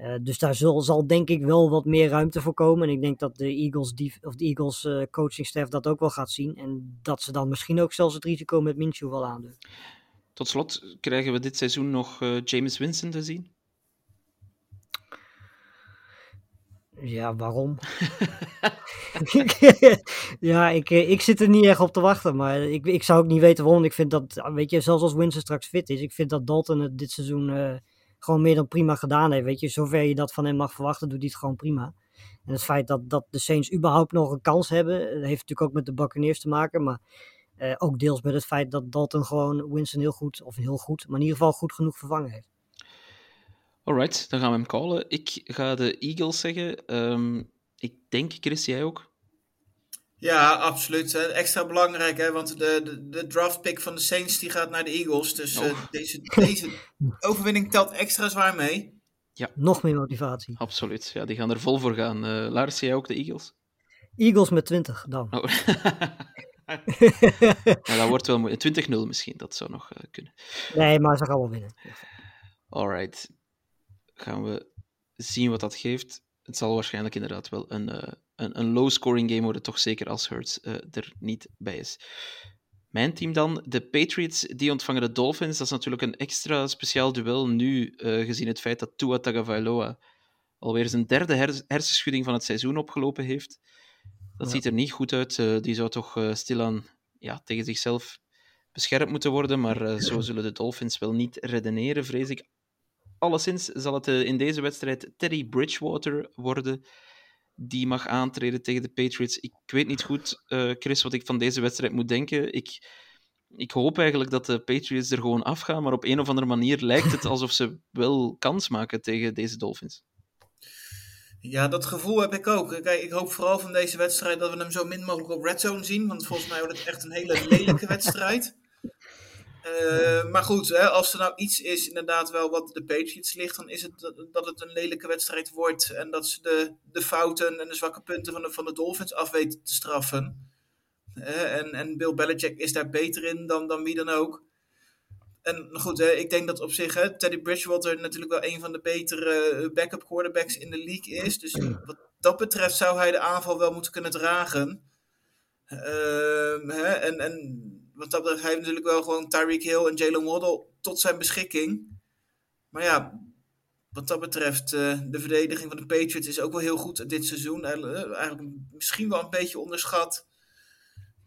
Speaker 2: Uh, dus daar zal, zal, denk ik wel wat meer ruimte voor komen. En ik denk dat de Eagles, die, of de Eagles uh, coaching staff dat ook wel gaat zien. En dat ze dan misschien ook zelfs het risico met Minshew wel aandoen.
Speaker 1: Tot slot, krijgen we dit seizoen nog uh, James Winston te zien?
Speaker 2: Ja, waarom? ja, ik, ik zit er niet echt op te wachten. Maar ik, ik zou ook niet weten waarom. Ik vind dat, weet je, zelfs als Winston straks fit is. Ik vind dat Dalton het dit seizoen gewoon meer dan prima gedaan heeft. Weet je, zover je dat van hem mag verwachten, doet hij het gewoon prima. En het feit dat, dat de Saints überhaupt nog een kans hebben, heeft natuurlijk ook met de Buccaneers te maken. Maar uh, ook deels met het feit dat Dalton gewoon Winston heel goed, of heel goed, maar in ieder geval goed genoeg vervangen heeft.
Speaker 1: Alright, dan gaan we hem callen. Ik ga de Eagles zeggen. Ehm, ik denk, Chris, jij ook?
Speaker 3: Ja, absoluut. Extra belangrijk, hè, want de, de, de draft pick van de Saints die gaat naar de Eagles. Dus eh, deze, deze overwinning telt extra zwaar mee.
Speaker 2: Nog meer motivatie.
Speaker 1: Absoluut. Ja, die gaan er vol voor gaan. Eh Lars, jij ook de Eagles?
Speaker 2: Eagles met 20 dan.
Speaker 1: Oh. ja, dat wordt wel mooi. 20-0 misschien, dat zou nog eh, kunnen.
Speaker 2: Nee, maar ze gaan wel winnen.
Speaker 1: Alright. Gaan we zien wat dat geeft. Het zal waarschijnlijk inderdaad wel een, eh, een, een low-scoring game worden, toch zeker als Hurts eh, er niet bij is. Mijn team dan, de Patriots, die ontvangen de Dolphins. Dat is natuurlijk een extra speciaal duel nu, eh, gezien het feit dat Tua Tagovailoa alweer zijn derde hers- hersenschudding van het seizoen opgelopen heeft. Dat
Speaker 2: Ja.
Speaker 1: ziet er niet goed uit. Eh, die zou toch eh, stilaan ja, tegen zichzelf beschermd moeten worden, maar zo zullen de Dolphins wel niet redeneren, vrees ik. Alleszins zal het in deze wedstrijd Teddy Bridgewater worden die mag aantreden tegen de Patriots. Ik weet niet goed, eh, Chris, wat ik van deze wedstrijd moet denken. Ik, ik hoop eigenlijk dat de Patriots er gewoon afgaan, maar op een of andere manier lijkt het alsof ze wel kans maken tegen deze Dolphins.
Speaker 3: Ja, dat gevoel heb ik ook. Kijk, ik hoop vooral van deze wedstrijd dat we hem zo min mogelijk op red zone zien. Want volgens mij wordt het echt een hele lelijke wedstrijd. Eh, maar goed, hè, als er nou iets is inderdaad wel wat de Patriots ligt, dan is het dat, het een lelijke wedstrijd wordt. En dat ze de, de fouten en de zwakke punten van de, van de Dolphins af weten te straffen. En, en Bill Belichick is daar beter in dan, dan wie dan ook. En goed, hè, ik denk dat op zich hè, Teddy Bridgewater natuurlijk wel een van de betere eh, backup quarterbacks in de league is. Dus wat dat betreft zou hij de aanval wel moeten kunnen dragen. Ehm, hè, en, en wat dat hij heeft natuurlijk wel gewoon Tyreek Hill en Jalen Waddle tot zijn beschikking. Maar ja, wat dat betreft, eh, de verdediging van de Patriots is ook wel heel goed dit seizoen. Eigenlijk, eh, eigenlijk misschien wel een beetje onderschat.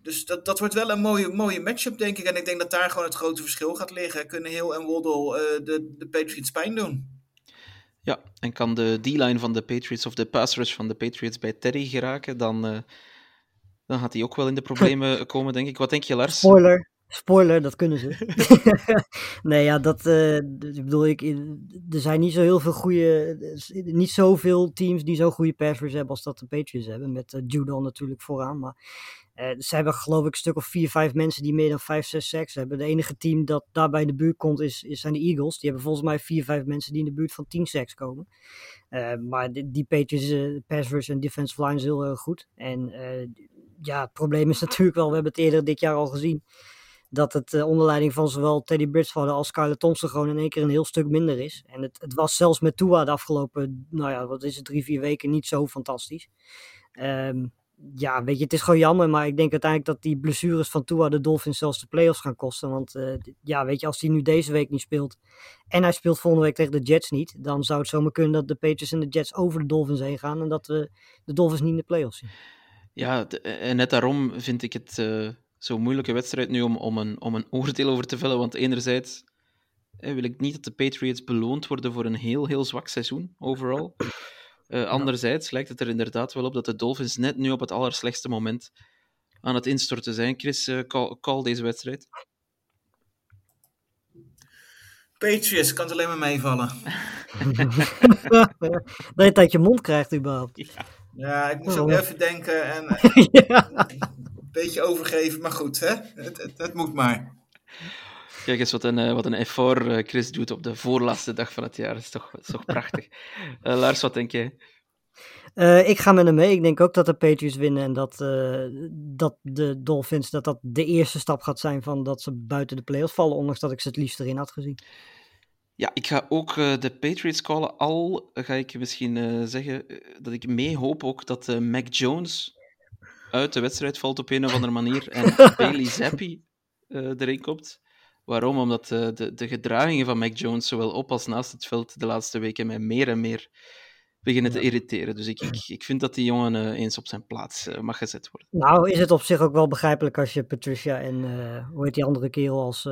Speaker 3: Dus dat, dat wordt wel een mooie, mooie matchup, denk ik. En ik denk dat daar gewoon het grote verschil gaat liggen. Kunnen Hill en Waddle eh, de, de Patriots pijn doen?
Speaker 1: Ja, en kan de D-line van de Patriots of de pass van de Patriots bij Teddy geraken, dan, dan gaat hij ook wel in de problemen komen, denk ik. Wat denk je, Lars?
Speaker 2: Spoiler. Spoiler, dat kunnen ze. nee, ja, dat. eh, ik bedoel, ik, er zijn niet zo heel veel goede. Niet zoveel teams die zo'n goede passers hebben als dat de Patriots hebben. Met eh, Judon natuurlijk vooraan. Maar eh, ze hebben, geloof ik, een stuk of vier, vijf mensen die meer dan vijf, zes sacks hebben. De enige team dat daarbij in de buurt komt is, is, zijn de Eagles. Die hebben volgens mij vier, vijf mensen die in de buurt van tien sacks komen. Maar die, die Patriots, eh pass rush en defensive line is heel erg goed. En ja, het probleem is natuurlijk wel, we hebben het eerder dit jaar al gezien dat het eh, onder leiding van zowel Teddy Bridgewater als Skyler Thompson gewoon in één keer een heel stuk minder is. En het, het was zelfs met Tua de afgelopen, nou ja, wat is het, drie, vier weken niet zo fantastisch. Ehm, ja, weet je, het is gewoon jammer, maar ik denk uiteindelijk dat die blessures van Tua de Dolphins zelfs de playoffs gaan kosten. Want eh, ja, weet je, als hij nu deze week niet speelt en hij speelt volgende week tegen de Jets niet, dan zou het zomaar kunnen dat de Patriots en de Jets over de Dolphins heen gaan en dat we de Dolphins niet in de playoffs zien.
Speaker 1: Ja, en net daarom vind ik het eh, zo'n moeilijke wedstrijd nu om, om, een, om een oordeel over te vellen. Want enerzijds eh, wil ik niet dat de Patriots beloond worden voor een heel, heel zwak seizoen, overal. Eh, anderzijds lijkt het er inderdaad wel op dat de Dolphins net nu op het allerslechtste moment aan het instorten zijn. Chris, eh, call, call deze wedstrijd.
Speaker 3: Patriots, kan het alleen maar meevallen.
Speaker 2: dat je het uit je mond krijgt überhaupt.
Speaker 3: Ja, ik moest
Speaker 2: Oh.
Speaker 3: ook even denken en eh,
Speaker 2: ja.
Speaker 3: een beetje overgeven. Maar goed, hè? Het, het, het moet maar.
Speaker 1: Kijk eens wat een, eh, wat een effort eh, Chris doet op de voorlaatste dag van het jaar. Dat is toch, dat is toch prachtig. Lars, wat denk jij?
Speaker 2: Eh, ik ga met hem mee. Ik denk ook dat de Patriots winnen en dat, eh, dat de Dolphins dat dat de eerste stap gaat zijn van dat ze buiten de playoffs vallen, ondanks dat ik ze het liefst erin had gezien.
Speaker 1: Ja, ik ga ook eh, de Patriots callen. Al ga ik misschien eh, zeggen eh, dat ik mee hoop ook dat Mac Jones uit de wedstrijd valt op een of andere manier en Bailey Zappi erin komt. Waarom? Omdat de, de gedragingen van Mac Jones, zowel op als naast het veld, de laatste weken mij meer en meer beginnen te irriteren. Dus ik, ik, ik vind dat die jongen eh, eens op zijn plaats eh, mag gezet worden.
Speaker 2: Nou, is het op zich ook wel begrijpelijk als je Patricia en eh, hoe heet die andere kerel als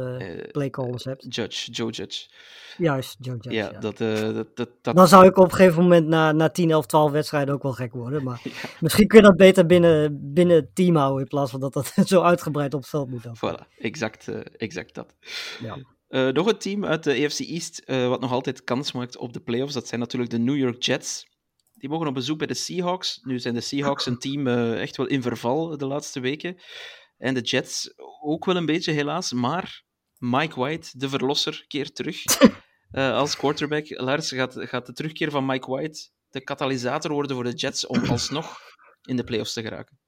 Speaker 2: playcallers hebt.
Speaker 1: Judge, Joe Judge.
Speaker 2: Juist, Joe Judge.
Speaker 1: Ja,
Speaker 2: ja.
Speaker 1: dat, dat, dat, dat,
Speaker 2: Dan zou ik op een gegeven moment na, na 10, 11, 12 wedstrijden ook wel gek worden. Maar misschien kun je dat beter binnen, binnen het team houden in plaats van dat dat zo uitgebreid op het veld moet. Dan.
Speaker 1: Voilà, exact, exact dat.
Speaker 2: Ja.
Speaker 1: Uh, nog een team uit de AFC East uh, wat nog altijd kans maakt op de playoffs. Dat zijn natuurlijk de New York Jets. Die mogen op bezoek bij de Seahawks. Nu zijn de Seahawks een team uh, echt wel in verval de laatste weken. En de Jets ook wel een beetje, helaas. Maar Mike White, de verlosser, keert terug als quarterback. Lars, gaat, gaat de terugkeer van Mike White de katalysator worden voor de Jets om alsnog in de playoffs te geraken?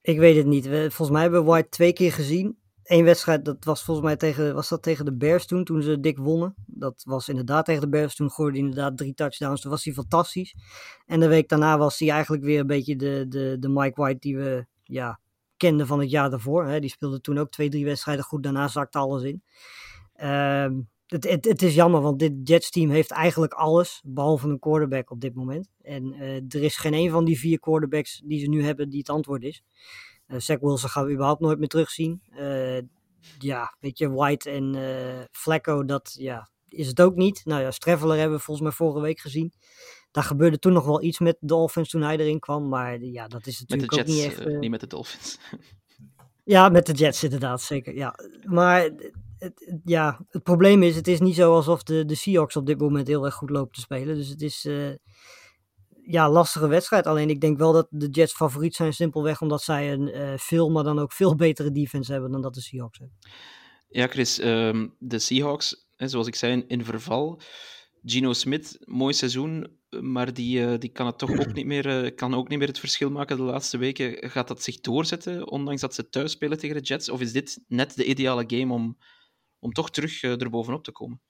Speaker 2: Ik weet het niet. We, volgens mij hebben we White twee keer gezien. Eén wedstrijd, dat was volgens mij tegen, was dat tegen de Bears toen, toen ze dik wonnen. Dat was inderdaad tegen de Bears. Toen gooide hij inderdaad drie touchdowns. Toen was hij fantastisch. En de week daarna was hij eigenlijk weer een beetje de, de, de Mike White die we ja, kenden van het jaar daarvoor. Hè. Die speelde toen ook twee, drie wedstrijden goed. Daarna zakte alles in. Uh, het, het, het, is jammer, want dit Jets team heeft eigenlijk alles, behalve een quarterback op dit moment. En uh, er is geen een van die vier quarterbacks die ze nu hebben die het antwoord is. Uh, Zach Wilson gaan we überhaupt nooit meer terugzien. Uh, ja, weet je, White en uh, Flacco, dat ja, is het ook niet. Nou ja, Streveler hebben we volgens mij vorige week gezien. Daar gebeurde toen nog wel iets met de Dolphins toen hij erin kwam. Maar ja, dat is natuurlijk
Speaker 1: Jets,
Speaker 2: ook niet echt...
Speaker 1: niet met de Dolphins.
Speaker 2: ja, met de Jets inderdaad, zeker. Ja. Maar het, het, ja, het probleem is, het is niet zo alsof de, de Seahawks op dit moment heel erg goed lopen te spelen. Dus het is ja, lastige wedstrijd. Alleen ik denk wel dat de Jets favoriet zijn, simpelweg omdat zij een uh, veel, maar dan ook veel betere defense hebben dan dat de Seahawks hebben.
Speaker 1: Ja, Chris, um, de Seahawks, hè, zoals ik zei, in verval. Gino Smith, mooi seizoen, maar die, uh, die kan het toch ook niet meer, uh, kan ook niet meer het verschil maken de laatste weken. Gaat dat zich doorzetten, ondanks dat ze thuis spelen tegen de Jets? Of is dit net de ideale game om, om toch terug erbovenop te komen?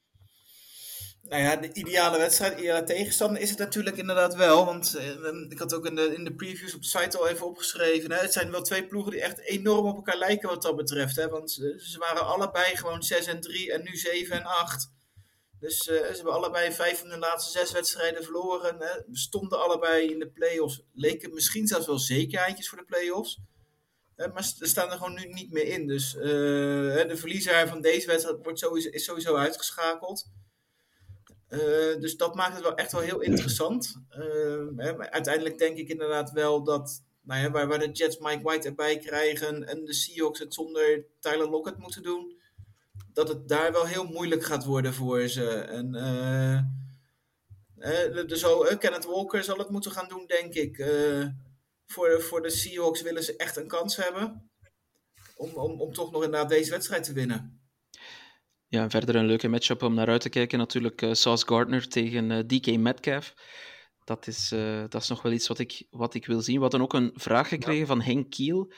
Speaker 3: Nou ja, de ideale wedstrijd, ideale tegenstander is het natuurlijk inderdaad wel. Want eh, ik had ook in de, in de previews op de site al even opgeschreven. Hè, het zijn wel twee ploegen die echt enorm op elkaar lijken wat dat betreft. Hè, want ze waren allebei gewoon 6 en 3 en nu 7 en 8. Dus uh, ze hebben allebei vijf van de laatste zes wedstrijden verloren. Hè. Stonden allebei in de play-offs. Leken misschien zelfs wel zekerheidjes voor de play-offs. maar ze staan er gewoon nu niet meer in. Dus de verliezer van deze wedstrijd wordt sowieso, is sowieso uitgeschakeld. Uh, dus dat maakt het wel echt wel heel interessant. Uh, hè, uiteindelijk denk ik inderdaad wel dat nou ja, waar, waar de Jets Mike White erbij krijgen en de Seahawks het zonder Tyler Lockett moeten doen, dat het daar wel heel moeilijk gaat worden voor ze. En zo, Kenneth Walker zal het moeten gaan doen, denk ik. voor, voor de Seahawks willen ze echt een kans hebben om, om, om toch nog inderdaad deze wedstrijd te winnen.
Speaker 1: Ja, verder een leuke matchup om naar uit te kijken. Natuurlijk uh, Sauce Gardner tegen uh, DK Metcalf. Dat is, uh, dat is nog wel iets wat ik, wat ik wil zien. We hadden ook een vraag gekregen ja. van Henk Kiel.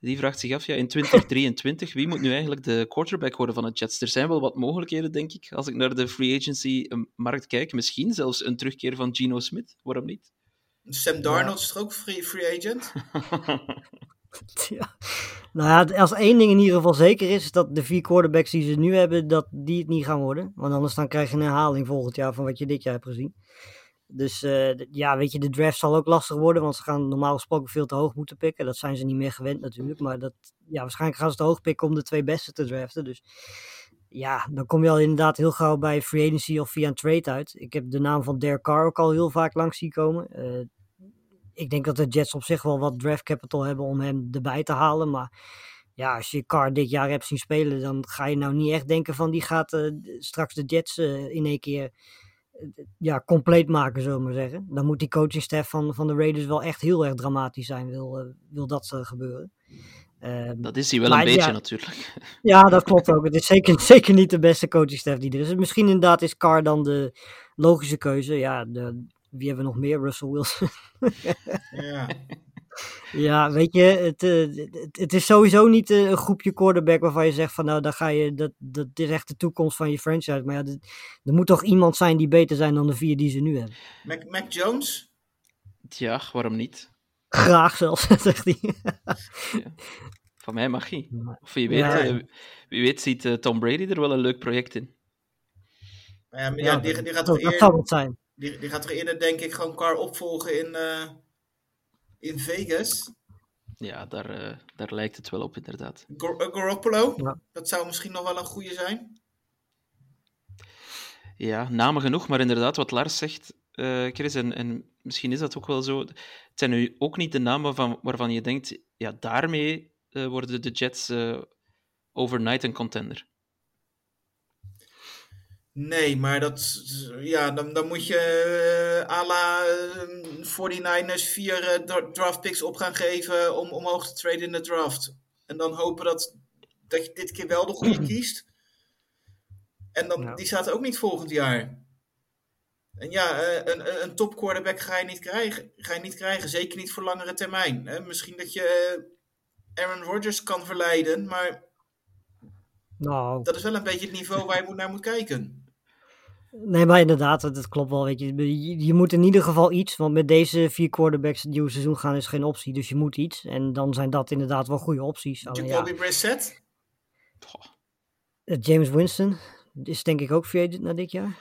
Speaker 1: Die vraagt zich af, ja, in 2023, wie moet nu eigenlijk de quarterback worden van het Jets? Er zijn wel wat mogelijkheden, denk ik, als ik naar de free agency-markt kijk. Misschien zelfs een terugkeer van Geno Smith, waarom niet?
Speaker 3: Sam Darnold is toch ook free, free agent?
Speaker 2: Nou ja, als één ding in ieder geval zeker is, is dat de vier quarterbacks die ze nu hebben, dat die het niet gaan worden. Want anders dan krijg je een herhaling volgend jaar van wat je dit jaar hebt gezien. Dus uh, ja, weet je, de draft zal ook lastig worden, want ze gaan normaal gesproken veel te hoog moeten pikken. Dat zijn ze niet meer gewend natuurlijk, maar dat, ja, waarschijnlijk gaan ze te hoog pikken om de twee beste te draften. Dus ja, dan kom je al inderdaad heel gauw bij free agency of via een trade uit. Ik heb de naam van Derek Carr ook al heel vaak langs zien komen. Uh, ik denk dat de Jets op zich wel wat draft capital hebben om hem erbij te halen. Maar ja, als je Carr dit jaar hebt zien spelen, dan ga je nou niet echt denken van die gaat uh, straks de Jets uh, in één keer uh, ja, compleet maken, zullen we maar zeggen. Dan moet die coachingstaf van, van de Raiders wel echt heel erg dramatisch zijn, wil, wil dat gebeuren.
Speaker 1: Ehm, dat is hij wel een beetje ja, natuurlijk.
Speaker 2: Ja, dat klopt ook. Het is zeker, zeker niet de beste coachingstaf die er is. Misschien inderdaad is Carr dan de logische keuze. Ja, de, wie hebben we nog meer? Russell Wilson.
Speaker 3: ja.
Speaker 2: Ja, weet je, het, het, het, is sowieso niet een groepje quarterback waarvan je zegt van nou, dan ga je, dat, dat is echt de toekomst van je franchise. Maar ja, er moet toch iemand zijn die beter zijn dan de vier die ze nu hebben.
Speaker 3: Mac, Mac Jones?
Speaker 1: Ja, waarom niet?
Speaker 2: Graag zelfs, zegt hij.
Speaker 1: ja. Van mij mag hij. Of wie weet, ja. uh, wie weet ziet uh, Tom Brady er wel een leuk project in.
Speaker 3: Ja, maar ja, die, die gaat toch
Speaker 2: dat zou het zijn.
Speaker 3: Die, die gaat er eerder, denk ik, gewoon Carr opvolgen in, uh, in Vegas.
Speaker 1: Ja, daar, uh, daar lijkt het wel op, inderdaad.
Speaker 3: Gor Garoppolo, ja. dat zou misschien nog wel een goede zijn.
Speaker 1: Ja, namen genoeg, maar inderdaad, wat Lars zegt, uh, Chris, en, en misschien is dat ook wel zo. Het zijn nu ook niet de namen van, waarvan je denkt, ja, daarmee worden de Jets overnight een contender.
Speaker 3: Nee, maar dat, ja, dan, dan moet je uh, à la uh, 49ers vier uh, draft picks op gaan geven om omhoog te traden in de draft. En dan hopen dat, dat je dit keer wel de goede kiest. En dan, die staat ook niet volgend jaar. En ja, een, een top quarterback ga je, niet krijgen, ga je niet krijgen. Zeker niet voor langere termijn. Hè? Misschien dat je Aaron Rodgers kan verleiden, maar
Speaker 2: nou.
Speaker 3: dat is wel een beetje het niveau waar je naar moet kijken.
Speaker 2: Nee, maar inderdaad, dat klopt wel. Weet je. Je, je moet in ieder geval iets, want met deze vier quarterbacks het nieuwe seizoen gaan is geen optie. Dus je moet iets. En dan zijn dat inderdaad wel goede opties.
Speaker 3: Jacoby ja. Brissett?
Speaker 2: Uh, James Winston is denk ik ook free na dit jaar.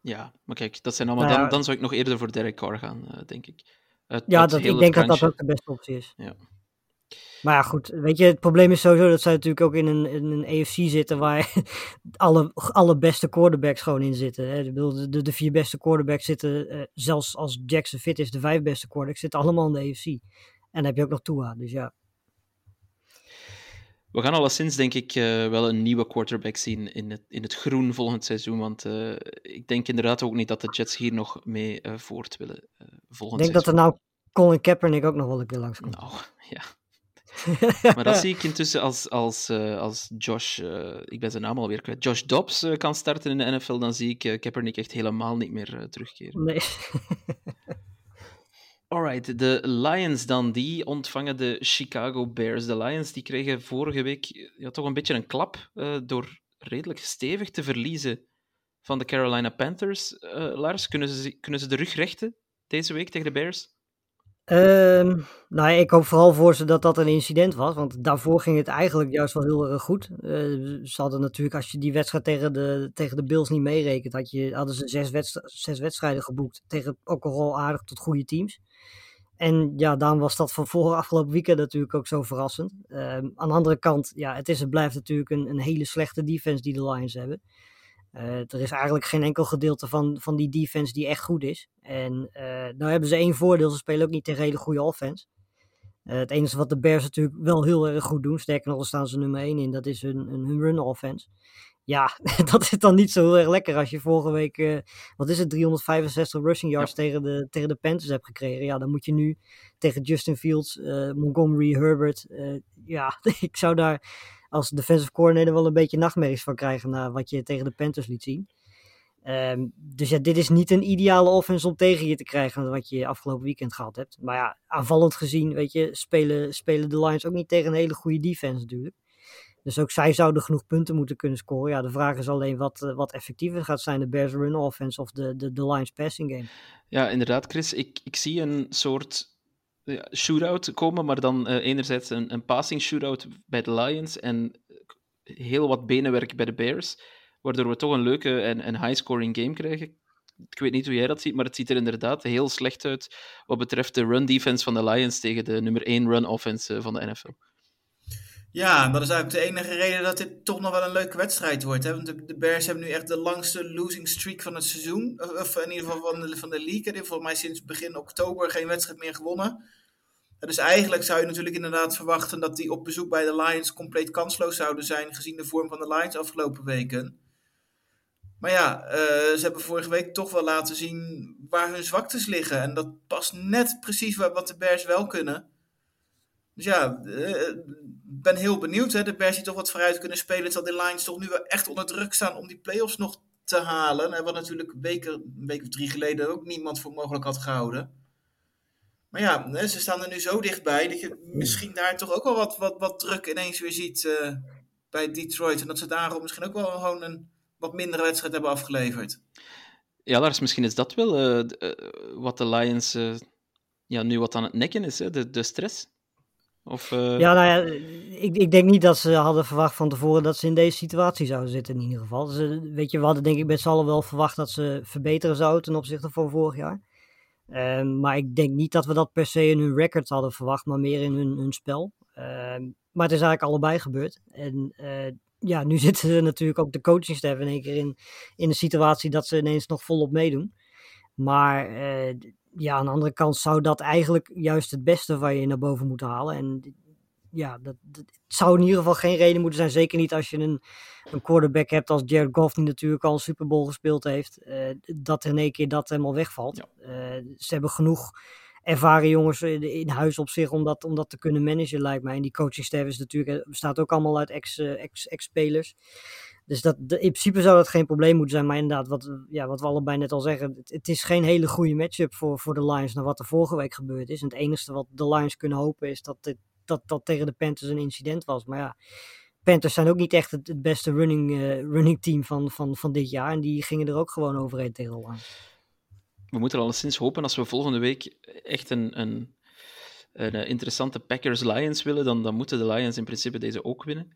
Speaker 1: Ja, maar kijk, dat zijn allemaal. Nou, dan, dan zou ik nog eerder voor Derek Carr gaan, uh, denk ik.
Speaker 2: Het, ja, dat, ik denk dat dat ook de beste optie is.
Speaker 1: Ja.
Speaker 2: Maar ja, goed, weet je, het probleem is sowieso dat zij natuurlijk ook in een, in een AFC zitten waar alle, alle beste quarterbacks gewoon in zitten. Hè. De, de, de vier beste quarterbacks zitten, uh, zelfs als Jackson fit is, de vijf beste quarterbacks zitten allemaal in de AFC. En dan heb je ook nog Tua, dus ja.
Speaker 1: We gaan alleszins, denk ik, uh, wel een nieuwe quarterback zien in het, in het groen volgend seizoen. Want uh, ik denk inderdaad ook niet dat de Jets hier nog mee voort willen volgend
Speaker 2: Ik denk dat er nou Colin Kaepernick ook nog wel een keer langskomt.
Speaker 1: Nou, ja. maar dat zie ik intussen als, als, als Josh, ik ben zijn naam alweer kwijt, Josh Dobbs kan starten in de NFL, dan zie ik Kaepernick echt helemaal niet meer terugkeren.
Speaker 2: Nee.
Speaker 1: Alright, de Lions dan, die ontvangen de Chicago Bears. De Lions die kregen vorige week ja, toch een beetje een klap uh, door redelijk stevig te verliezen van de Carolina Panthers. Uh, Lars, kunnen ze, kunnen ze de rug rechten deze week tegen de Bears?
Speaker 2: Um, nou, ik hoop vooral voor ze dat dat een incident was, want daarvoor ging het eigenlijk juist wel heel erg goed. Uh, ze hadden natuurlijk, als je die wedstrijd tegen de, tegen de Bills niet meerekent, had je, hadden ze zes, wedst zes wedstrijden geboekt tegen ook al aardig tot goede teams. En ja, daarom was dat van vorige afgelopen weekend natuurlijk ook zo verrassend. Um, aan de andere kant, ja, het is en blijft natuurlijk een, een hele slechte defense die de Lions hebben. Uh, er is eigenlijk geen enkel gedeelte van, van die defense die echt goed is. En uh, nou hebben ze één voordeel, ze spelen ook niet tegen hele goede offense. Uh, het enige wat de Bears natuurlijk wel heel erg goed doen, sterker nog, daar staan ze nummer 1 in, dat is hun, hun run offense ja, dat is dan niet zo heel erg lekker als je vorige week, uh, wat is het, 365 rushing yards ja. tegen, de, tegen de Panthers hebt gekregen. Ja, dan moet je nu tegen Justin Fields, uh, Montgomery, Herbert. Uh, ja, ik zou daar als defensive coordinator wel een beetje nachtmerries van krijgen na wat je tegen de Panthers liet zien. Um, dus ja, dit is niet een ideale offense om tegen je te krijgen wat je afgelopen weekend gehad hebt. Maar ja, aanvallend gezien, weet je, spelen, spelen de Lions ook niet tegen een hele goede defense natuurlijk. Dus ook zij zouden genoeg punten moeten kunnen scoren. Ja, de vraag is alleen wat, uh, wat effectiever gaat zijn, de Bears run offense of de, de, de Lions passing game.
Speaker 1: Ja, inderdaad, Chris. Ik, ik zie een soort shootout komen, maar dan uh, enerzijds een, een passing shootout bij de Lions en heel wat benenwerk bij de Bears, waardoor we toch een leuke en, en high-scoring game krijgen. Ik weet niet hoe jij dat ziet, maar het ziet er inderdaad heel slecht uit wat betreft de run defense van de Lions tegen de nummer 1 run offense van de NFL.
Speaker 3: Ja, dat is eigenlijk de enige reden dat dit toch nog wel een leuke wedstrijd wordt. Hè? Want de, de, Bears hebben nu echt de langste losing streak van het seizoen. Of in ieder geval van de, van de league. Volgens mij sinds begin oktober geen wedstrijd meer gewonnen. Dus eigenlijk zou je natuurlijk inderdaad verwachten dat die op bezoek bij de Lions compleet kansloos zouden zijn. Gezien de vorm van de Lions afgelopen weken. Maar ja, uh, ze hebben vorige week toch wel laten zien waar hun zwaktes liggen. En dat past net precies wat de Bears wel kunnen. Dus ja, ik uh, ben heel benieuwd. Hè. De Bears toch wat vooruit kunnen spelen. Terwijl de Lions toch nu wel echt onder druk staan om die playoffs nog te halen. En wat natuurlijk een week, een week of drie geleden ook niemand voor mogelijk had gehouden. Maar ja, ze staan er nu zo dichtbij dat je misschien daar toch ook wel wat, wat, wat druk ineens weer ziet uh, bij Detroit. En dat ze daarom misschien ook wel gewoon een wat mindere wedstrijd hebben afgeleverd.
Speaker 1: Ja, Lars, misschien is dat wel wat de Lions ja, nu wat aan het nekken is, hè? De, de stress. Of, uh...
Speaker 2: Ja, nou ja, ik, ik denk niet dat ze hadden verwacht van tevoren dat ze in deze situatie zouden zitten in ieder geval. Weet je, we hadden denk ik met z'n allen wel verwacht dat ze verbeteren zouden ten opzichte van vorig jaar. Uh, maar ik denk niet dat we dat per se in hun records hadden verwacht, maar meer in hun, hun spel. Uh, maar het is eigenlijk allebei gebeurd. En eh, ja, nu zitten natuurlijk ook de coachingstaf in één keer in, in een situatie dat ze ineens nog volop meedoen. Maar ja, aan de andere kant zou dat eigenlijk juist het beste van je naar boven moeten halen. En ja, dat, dat- het zou in ieder geval geen reden moeten zijn. Zeker niet als je een, een quarterback hebt als Jared Goff, die natuurlijk al een Super Bowl gespeeld heeft. eh, dat in één keer dat helemaal wegvalt.
Speaker 1: Ja.
Speaker 2: Eh, ze hebben genoeg ervaren jongens in, in huis op zich om dat, om dat te kunnen managen, lijkt mij. En die coachingstaf is natuurlijk, eh, bestaat ook allemaal uit ex, eh, ex, ex-spelers. Dus dat, in principe zou dat geen probleem moeten zijn. Maar inderdaad, wat, ja, wat we allebei net al zeggen, het, is geen hele goede matchup voor, voor de Lions naar wat er vorige week gebeurd is. Het enige wat de Lions kunnen hopen is dat dat, dat tegen de Panthers een incident was. Maar ja, Panthers zijn ook niet echt het, het beste running, eh, running team van, van, van dit jaar. En die gingen er ook gewoon overheen tegen de Lions.
Speaker 1: We moeten alleszins hopen als we volgende week echt een, een, een eh, interessante Packers-Lions willen, dan, dan moeten de Lions in principe deze ook winnen.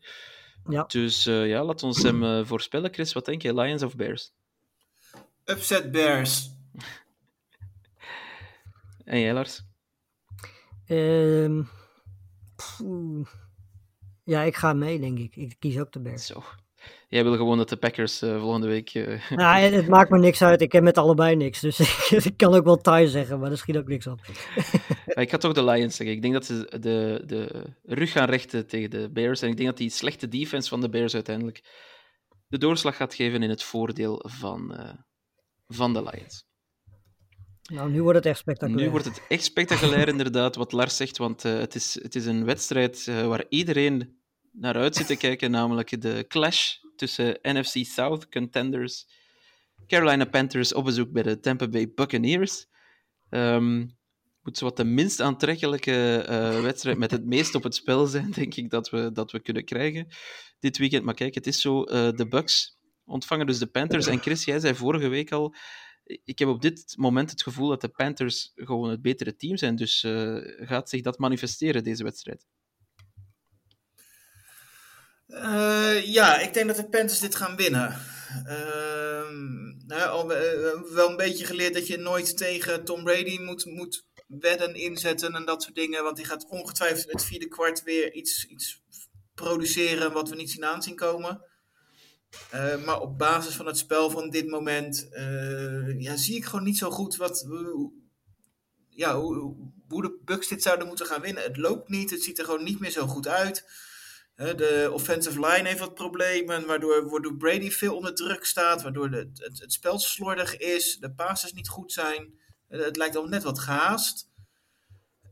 Speaker 2: Ja.
Speaker 1: Dus eh, ja, laat ons hem eh, voorspellen. Chris, wat denk je? Lions of Bears?
Speaker 3: Upset Bears.
Speaker 1: En jij, Lars?
Speaker 2: Ehm, ja, ik ga mee, denk ik. Ik kies ook de Bears.
Speaker 1: Zo. Jij wil gewoon dat de Packers eh, volgende week... eh,
Speaker 2: Nou, het, maakt me niks uit. Ik heb met allebei niks. Dus ik kan ook wel tie zeggen, maar daar schiet ook niks op.
Speaker 1: Ik ga toch de Lions zeggen. Ik denk dat ze de, de rug gaan rechten tegen de Bears. En ik denk dat die slechte defense van de Bears uiteindelijk de doorslag gaat geven in het voordeel van, eh, van de Lions.
Speaker 2: Nou, nu wordt het echt spectaculair.
Speaker 1: Nu wordt het echt spectaculair, inderdaad, wat Lars zegt. Want het, is, het is een wedstrijd waar iedereen naar uit te kijken. Namelijk de clash tussen NFC South contenders Carolina Panthers op bezoek bij de Tampa Bay Buccaneers. Ehm moet zo wat de minst aantrekkelijke eh, wedstrijd met het meest op het spel zijn, denk ik, dat we, dat we kunnen krijgen dit weekend. Maar kijk, het is zo, eh, de Bucks ontvangen dus de Panthers. En Chris, jij zei vorige week al, ik heb op dit moment het gevoel dat de Panthers gewoon het betere team zijn. Dus eh, gaat zich dat manifesteren, deze wedstrijd?
Speaker 3: Eh, ja, ik denk dat de Panthers dit gaan winnen. Ehm, nou, al, eh, wel een beetje geleerd dat je nooit tegen Tom Brady moet, moet wedden, inzetten en dat soort dingen. Want die gaat ongetwijfeld het vierde kwart weer iets, iets produceren wat we niet zien aanzien komen. Eh, maar op basis van het spel van dit moment eh, ja, zie ik gewoon niet zo goed wat, ja, hoe de Bucks dit zouden moeten gaan winnen. Het loopt niet, het ziet er gewoon niet meer zo goed uit. De offensive line heeft wat problemen, waardoor, waardoor Brady veel onder druk staat, waardoor de, het, het spel slordig is, de passes niet goed zijn. Eh, Het lijkt al net wat gehaast.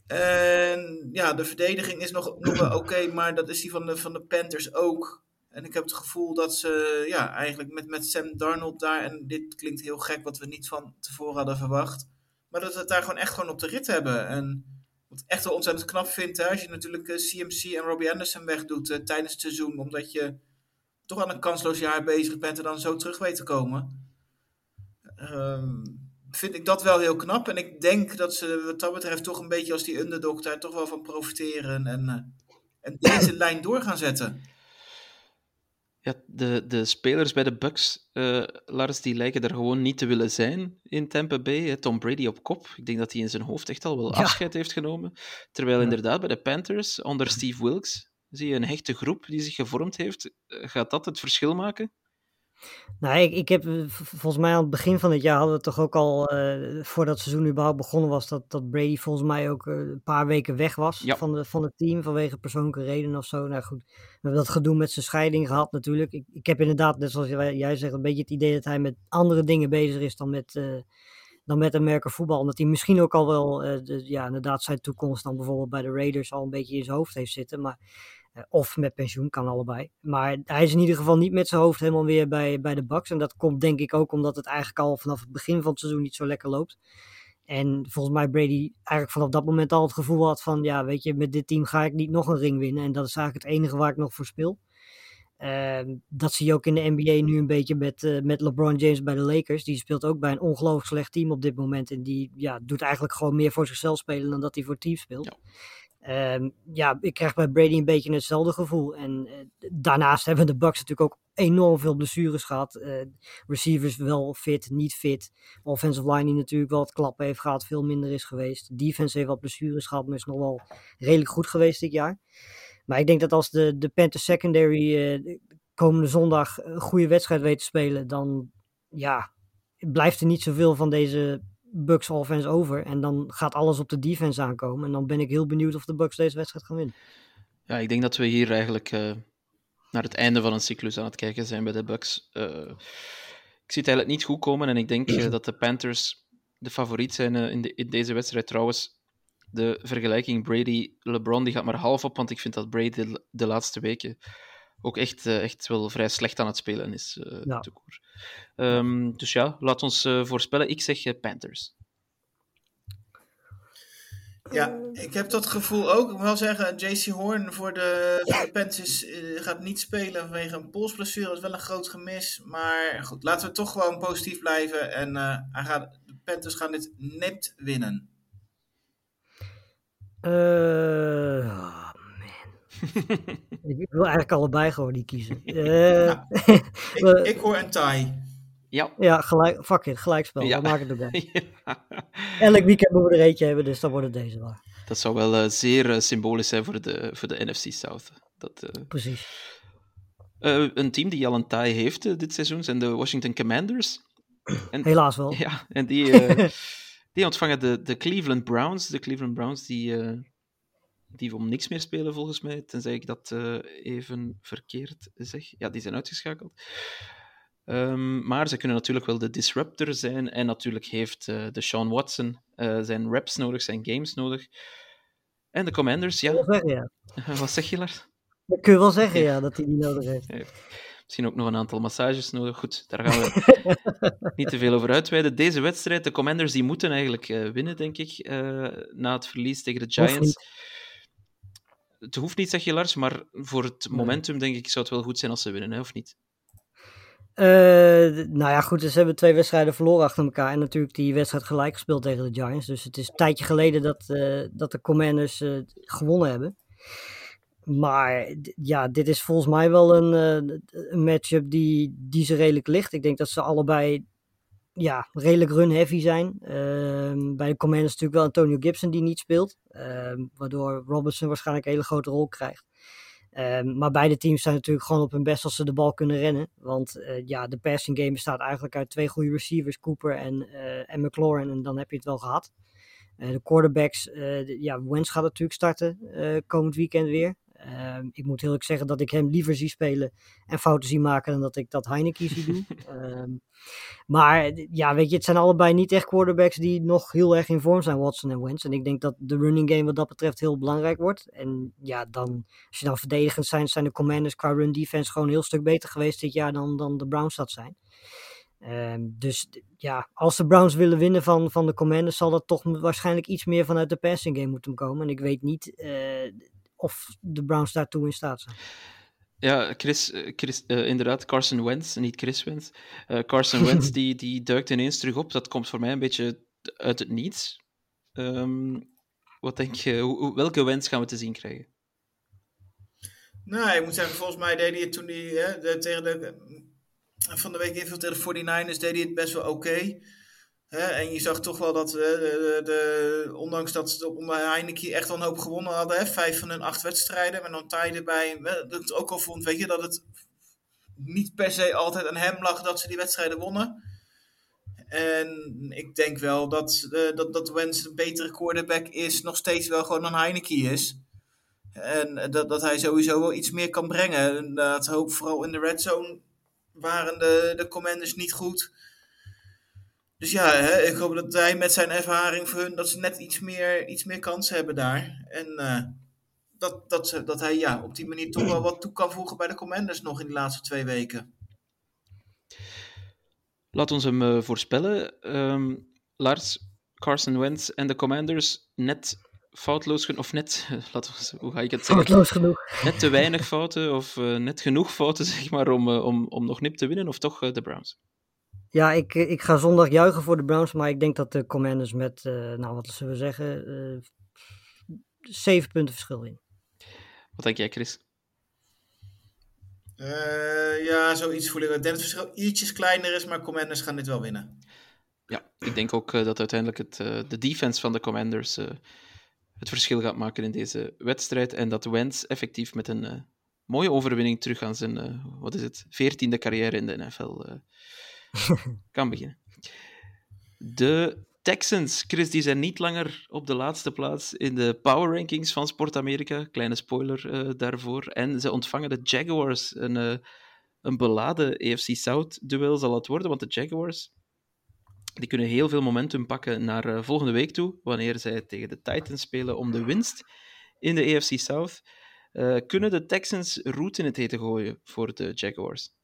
Speaker 3: En ja, de verdediging is nog, nog wel oké, maar dat is die van de, van de Panthers ook. En ik heb het gevoel dat ze ja, eigenlijk met, met Sam Darnold daar, en dit klinkt heel gek wat we niet van tevoren hadden verwacht, maar dat we het daar gewoon echt gewoon op de rit hebben. En wat ik echt wel ontzettend knap vind, hè, als je natuurlijk eh, CMC en Robbie Anderson wegdoet eh, tijdens het seizoen, omdat je toch aan een kansloos jaar bezig bent en dan zo terug weet te komen. Ehm, vind ik dat wel heel knap. En ik denk dat ze wat dat betreft toch een beetje als die underdog daar toch wel van profiteren en, eh, en deze lijn door gaan zetten.
Speaker 1: Ja, de, de spelers bij de Bucks, eh, Lars, die lijken er gewoon niet te willen zijn in Tampa Bay. Tom Brady op kop. Ik denk dat hij in zijn hoofd echt al wel
Speaker 2: Ja.
Speaker 1: afscheid heeft genomen. Terwijl inderdaad bij de Panthers, onder Steve Wilkes, zie je een hechte groep die zich gevormd heeft. Eh, Gaat dat het verschil maken?
Speaker 2: Nou, ik, ik heb eh, volgens mij aan het begin van het jaar hadden we toch ook al, eh, voordat het seizoen überhaupt begonnen was, dat, dat Brady volgens mij ook eh, een paar weken weg was
Speaker 1: Ja.
Speaker 2: van, de, van het team vanwege persoonlijke redenen of zo. Nou goed, we hebben dat gedoe met zijn scheiding gehad natuurlijk. Ik, ik heb inderdaad, net zoals jij jij zegt, een beetje het idee dat hij met andere dingen bezig is dan met, eh dan met Amerika voetbal. Omdat hij misschien ook al wel, de, ja, inderdaad zijn toekomst dan bijvoorbeeld bij de Raiders al een beetje in zijn hoofd heeft zitten. Maar Of met pensioen, kan allebei. Maar hij is in ieder geval niet met zijn hoofd helemaal weer bij, bij de Bucks. En dat komt denk ik ook omdat het eigenlijk al vanaf het begin van het seizoen niet zo lekker loopt. En volgens mij Brady eigenlijk vanaf dat moment al het gevoel had van... Ja, weet je, met dit team ga ik niet nog een ring winnen. En dat is eigenlijk het enige waar ik nog voor speel. Ehm, dat zie je ook in de NBA nu een beetje met, eh, met LeBron James bij de Lakers. Die speelt ook bij een ongelooflijk slecht team op dit moment. En die ja, doet eigenlijk gewoon meer voor zichzelf spelen dan dat hij voor het team speelt.
Speaker 1: Ja.
Speaker 2: Ehm, ja, ik krijg bij Brady een beetje hetzelfde gevoel. En eh, daarnaast hebben de Bucks natuurlijk ook enorm veel blessures gehad. Eh, receivers wel fit, niet fit. Offensive line die natuurlijk wel het klappen heeft gehad, veel minder is geweest. Defense heeft wat blessures gehad, maar is nog wel redelijk goed geweest dit jaar. Maar ik denk dat als de, de Panthers secondary eh, de komende zondag een goede wedstrijd weet te spelen, dan ja, blijft er niet zoveel van deze Bucks offense over. En dan gaat alles op de defense aankomen. En dan ben ik heel benieuwd of de Bucks deze wedstrijd gaan winnen.
Speaker 1: Ja, ik denk dat we hier eigenlijk uh, naar het einde van een cyclus aan het kijken zijn bij de Bucks. Uh, ik zie het eigenlijk niet goed komen en ik denk uh, dat de Panthers de favoriet zijn in, in, deze wedstrijd. Trouwens, de vergelijking Brady-LeBron die gaat maar half op, want ik vind dat Brady de laatste weken ook echt, echt wel vrij slecht aan het spelen is. ja. Um, dus ja, laat ons voorspellen. Ik zeg Panthers.
Speaker 3: Ja, ik heb dat gevoel ook. Ik moet wel zeggen, JC Horn voor de, voor de Panthers uh, gaat niet spelen vanwege een polsblessure. Dat is wel een groot gemis. Maar goed, laten we toch gewoon positief blijven. En uh, hij gaat, de Panthers gaan dit net winnen.
Speaker 2: Uh, man. ik wil eigenlijk allebei gewoon niet kiezen.
Speaker 3: Nou, ik, ik hoor een tie.
Speaker 1: Ja.
Speaker 2: Ja, gelijk, fuck it, gelijkspel. Ja. We maken het erbij. ja. Elk weekend moeten we er eentje hebben, dus dan wordt het deze wel.
Speaker 1: Dat zou wel uh, zeer uh, symbolisch zijn voor de, voor de NFC South. Dat, uh,
Speaker 2: Precies.
Speaker 1: een team die al een tie heeft dit seizoen zijn de Washington Commanders.
Speaker 2: En, Helaas wel.
Speaker 1: Ja, en die, die ontvangen de, de Cleveland Browns. De Cleveland Browns die, die om niks meer spelen volgens mij, tenzij ik dat even verkeerd zeg. Ja, die zijn uitgeschakeld. Um, maar ze kunnen natuurlijk wel de disruptor zijn. En natuurlijk heeft uh, de Sean Watson uh, zijn reps nodig, zijn games nodig. En de Commanders, ja.
Speaker 2: Zeggen, ja.
Speaker 1: Wat zeg je, Lars?
Speaker 2: Dat kun je wel zeggen, ja, dat hij die nodig heeft.
Speaker 1: Misschien ook nog een aantal massages nodig. Goed, daar gaan we niet te veel over uitweiden. Deze wedstrijd, de Commanders, die moeten eigenlijk uh, winnen, denk ik, na het verlies tegen de Giants. Het hoeft niet, zeg je, Lars, maar voor het momentum, denk ik, zou het wel goed zijn als ze winnen, hè, of niet?
Speaker 2: Uh, nou ja, goed, dus ze hebben twee wedstrijden verloren achter elkaar. En natuurlijk die wedstrijd gelijk gespeeld tegen de Giants. Dus het is een tijdje geleden dat, uh, dat de Commanders uh, gewonnen hebben. Maar ja, dit is volgens mij wel een, een matchup die, die ze redelijk ligt. Ik denk dat ze allebei ja, redelijk run-heavy zijn. Ehm, bij de Commanders natuurlijk wel Antonio Gibson die niet speelt. Ehm, waardoor Robertson waarschijnlijk een hele grote rol krijgt. Um, maar beide teams zijn natuurlijk gewoon op hun best als ze de bal kunnen rennen. Want uh, ja, de passing game bestaat eigenlijk uit twee goede receivers, Cooper en, uh, en McLaurin. En dan heb je het wel gehad. Uh, de quarterbacks, ja, Wentz gaat natuurlijk starten komend weekend weer. Um, ik moet heel eerlijk zeggen dat ik hem liever zie spelen en fouten zie maken dan dat ik dat Heineken zie doen. um, maar ja, weet je, het zijn allebei niet echt quarterbacks die nog heel erg in vorm zijn, Watson en Wentz. En ik denk dat de running game wat dat betreft heel belangrijk wordt. En ja, dan, als je dan verdedigend zijn, zijn de Commanders qua run defense gewoon een heel stuk beter geweest dit jaar dan, dan de Browns dat zijn. Um, dus ja, als de Browns willen winnen van, van de Commanders, zal dat toch waarschijnlijk iets meer vanuit de passing game moeten komen. En ik weet niet uh, of de Browns daartoe in staat zijn.
Speaker 1: Ja, Chris, Chris uh, inderdaad, Carson Wentz, niet Chris Wentz. Uh, Carson Wentz die, die duikt ineens terug op. Dat komt voor mij een beetje uit het niets. Um, wat denk je, hoe, welke Wentz gaan we te zien krijgen?
Speaker 3: Nou, ik moet zeggen, volgens mij deed hij het toen hij hè, de, tegen de, van de week even tegen de 49ers deed hij het best wel oké. Okay. En je zag toch wel dat, uh, de, ondanks dat ze onder Heineken echt wel een hoop gewonnen hadden, hè, vijf van hun acht wedstrijden, met dan taai erbij, dat ik ook al vond, weet je, dat het niet per se altijd aan hem lag dat ze die wedstrijden wonnen. En ik denk wel dat, uh, dat, dat Wens een betere quarterback is, nog steeds wel gewoon dan Heineken is. En dat, dat hij sowieso wel iets meer kan brengen. En dat hoop vooral in de red zone waren de, de commanders niet goed. Dus ja, hè, ik hoop dat hij met zijn ervaring voor hun, dat ze net iets meer, iets meer kansen hebben daar. En uh, dat, dat, ze, dat hij ja, op die manier toch wel wat toe kan voegen bij de Commanders nog in de laatste twee weken.
Speaker 1: Laat ons hem uh, voorspellen. Um, Lars, Carson Wentz en de Commanders net foutloos of net, laat, hoe ga ik het zeggen?
Speaker 2: Foutloos genoeg.
Speaker 1: Net te weinig fouten of uh, net genoeg fouten zeg maar, om, om, om nog nip te winnen of toch de Browns?
Speaker 2: Ja, ik, ik ga zondag juichen voor de Browns, maar ik denk dat de Commanders met, uh, nou wat zullen we zeggen, uh, zeven punten verschil in.
Speaker 1: Wat denk jij, Chris?
Speaker 3: Uh, ja, zoiets voel ik. Ik denk dat het verschil ietsjes kleiner is, maar Commanders gaan dit wel winnen.
Speaker 1: Ja, ik denk ook dat uiteindelijk het, de defense van de Commanders het verschil gaat maken in deze wedstrijd en dat Wentz effectief met een mooie overwinning terug aan zijn, wat is het, veertiende carrière in de NFL kan beginnen. De Texans, Chris, die zijn niet langer op de laatste plaats in de power rankings van Sport Amerika. Kleine spoiler uh, daarvoor. En ze ontvangen de Jaguars. Een, uh, een beladen AFC South duel zal het worden, want de Jaguars die kunnen heel veel momentum pakken naar uh, volgende week toe, wanneer zij tegen de Titans spelen om de winst in de AFC South. kunnen de Texans roet in het eten gooien voor de Jaguars?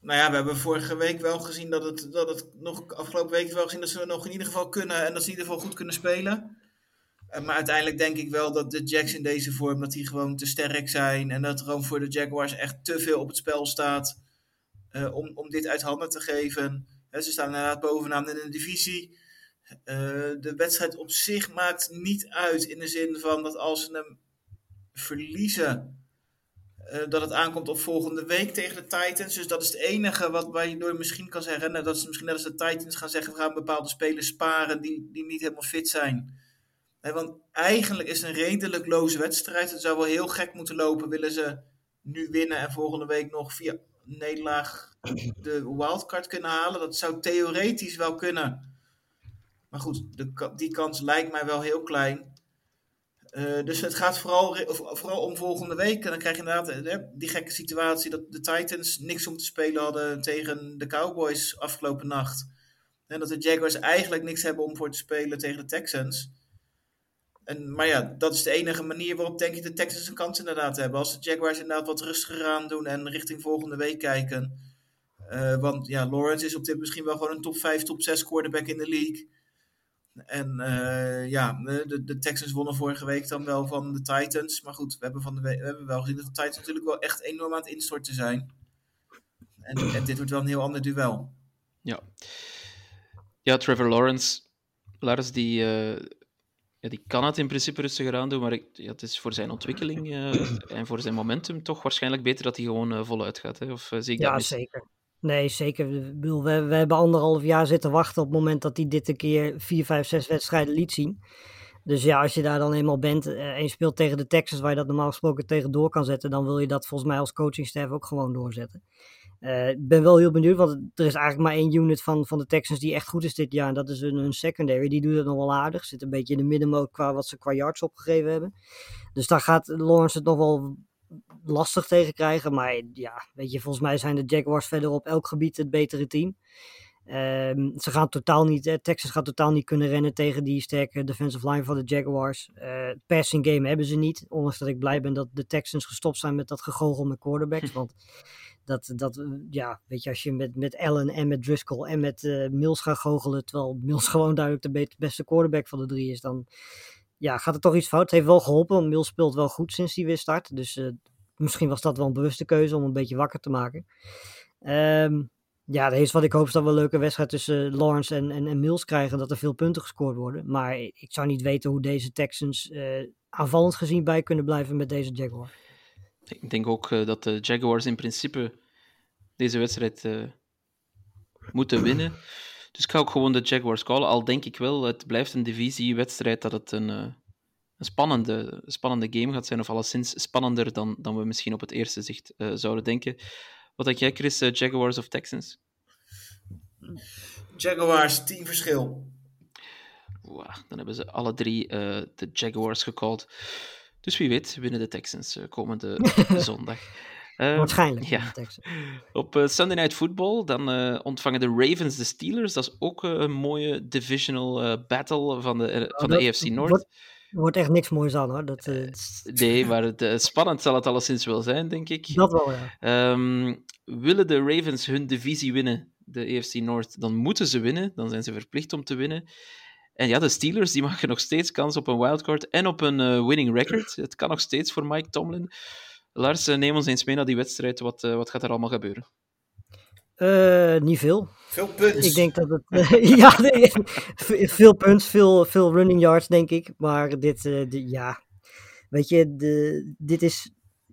Speaker 3: Nou ja, we hebben vorige week wel gezien dat het, dat het nog afgelopen week wel gezien dat ze nog in ieder geval kunnen en dat ze in ieder geval goed kunnen spelen. Uh, maar uiteindelijk denk ik wel dat de Jacks in deze vorm dat die gewoon te sterk zijn en dat er gewoon voor de Jaguars echt te veel op het spel staat uh, om, om dit uit handen te geven. Ze staan inderdaad bovenaan in de divisie. Uh, de wedstrijd op zich maakt niet uit in de zin van dat als ze hem verliezen, uh, dat het aankomt op volgende week tegen de Titans. Dus dat is het enige wat je door misschien kan zeggen. Nou, dat is misschien net als de Titans gaan zeggen: we gaan bepaalde spelers sparen die, die niet helemaal fit zijn. Want eigenlijk is het een redelijk loze wedstrijd. Het zou wel heel gek moeten lopen. Willen ze nu winnen en volgende week nog via nederlaag de wildcard kunnen halen? Dat zou theoretisch wel kunnen. Maar goed, de, die kans lijkt mij wel heel klein. Uh, dus het gaat vooral, vooral om volgende week. En dan krijg je inderdaad uh, die gekke situatie dat de Titans niks om te spelen hadden tegen de Cowboys afgelopen nacht. En dat de Jaguars eigenlijk niks hebben om voor te spelen tegen de Texans. En, maar ja, dat is de enige manier waarop denk ik de Texans een kans inderdaad hebben. Als de Jaguars inderdaad wat rustiger aan doen en richting volgende week kijken. Uh, want ja, Lawrence is op dit misschien wel gewoon een top 5, top 6 quarterback in de league. En uh, ja, de, de Texans wonnen vorige week dan wel van de Titans. Maar goed, we hebben, van de we hebben wel gezien dat de Titans natuurlijk wel echt enorm aan het instorten zijn. En, en dit wordt wel een heel ander duel.
Speaker 1: Ja, ja Trevor Lawrence, Lars, die, uh, ja, die kan het in principe rustiger aan doen. Maar ik, ja, het is voor zijn ontwikkeling uh, en voor zijn momentum toch waarschijnlijk beter dat hij gewoon voluit gaat. Hè? Of zie ik
Speaker 2: ja,
Speaker 1: dat mis?
Speaker 2: zeker. Nee, zeker. We, we, hebben anderhalf jaar zitten wachten op het moment dat hij dit een keer vier, vijf, zes wedstrijden liet zien. Dus ja, als je daar dan eenmaal bent en je speelt tegen de Texans, waar je dat normaal gesproken tegen door kan zetten, dan wil je dat volgens mij als coachingstaf ook gewoon doorzetten. Uh, ik ben wel heel benieuwd, want er is eigenlijk maar één unit van, van de Texans die echt goed is dit jaar. En dat is hun, hun secondary. Die doet het nog wel aardig. Zit een beetje in de middenmoot qua wat ze qua yards opgegeven hebben. Dus daar gaat Lawrence het nog wel lastig tegen krijgen. Maar ja, weet je, volgens mij zijn de Jaguars verder op elk gebied het betere team. Um, ze gaan totaal niet, eh, Texas gaat totaal niet kunnen rennen tegen die sterke defensive line van de Jaguars. Uh, passing game hebben ze niet. Ondanks dat ik blij ben dat de Texans gestopt zijn met dat gegogel met quarterbacks. Want dat, dat, ja, weet je, als je met, met Allen en met Driscoll en met uh, Mills gaat goochelen, terwijl Mills gewoon duidelijk de beste quarterback van de drie is, dan ja, gaat er toch iets fout. Het heeft wel geholpen, want speelt wel goed sinds hij weer start. Dus uh, misschien was dat wel een bewuste keuze om een beetje wakker te maken. Um, ja, dat is wat ik hoop is dat we een leuke wedstrijd tussen Lawrence en, en, Mills krijgen. Dat er veel punten gescoord worden. Maar ik zou niet weten hoe deze Texans uh, aanvallend gezien bij kunnen blijven met deze Jaguar.
Speaker 1: Ik denk ook uh, dat de Jaguars in principe deze wedstrijd moeten winnen. Dus ik ga ook gewoon de Jaguars callen. Al denk ik wel, het blijft een divisiewedstrijd dat het een, een spannende, spannende game gaat zijn. Of alleszins spannender dan, dan we misschien op het eerste zicht zouden denken. Wat denk jij, Chris? Uh, Jaguars of Texans?
Speaker 3: Jaguars, team verschil.
Speaker 1: Wow, dan hebben ze alle drie uh, de Jaguars gecalled. Dus wie weet winnen de Texans komende zondag.
Speaker 2: Uh, Waarschijnlijk.
Speaker 1: Ja. Op Sunday Night Football dan ontvangen de Ravens de Steelers. Dat is ook een mooie divisional battle van de, van de AFC North.
Speaker 2: Wordt, wordt echt niks moois aan hoor. Dat,
Speaker 1: nee, maar het, spannend zal het alleszins wel zijn, denk ik.
Speaker 2: Dat wel, ja.
Speaker 1: Um, willen de Ravens hun divisie winnen, de AFC North, dan moeten ze winnen. Dan zijn ze verplicht om te winnen. En ja, de Steelers die maken nog steeds kans op een wildcard en op een winning record. Het kan nog steeds voor Mike Tomlin. Lars, uh, neem ons eens mee naar die wedstrijd. Wat, uh, wat gaat er allemaal gebeuren?
Speaker 2: niet veel.
Speaker 3: Veel punts.
Speaker 2: Ik denk dat het. ja, nee, veel punts, veel, veel running yards, denk ik. Maar dit, de, ja. Weet je, de, dit is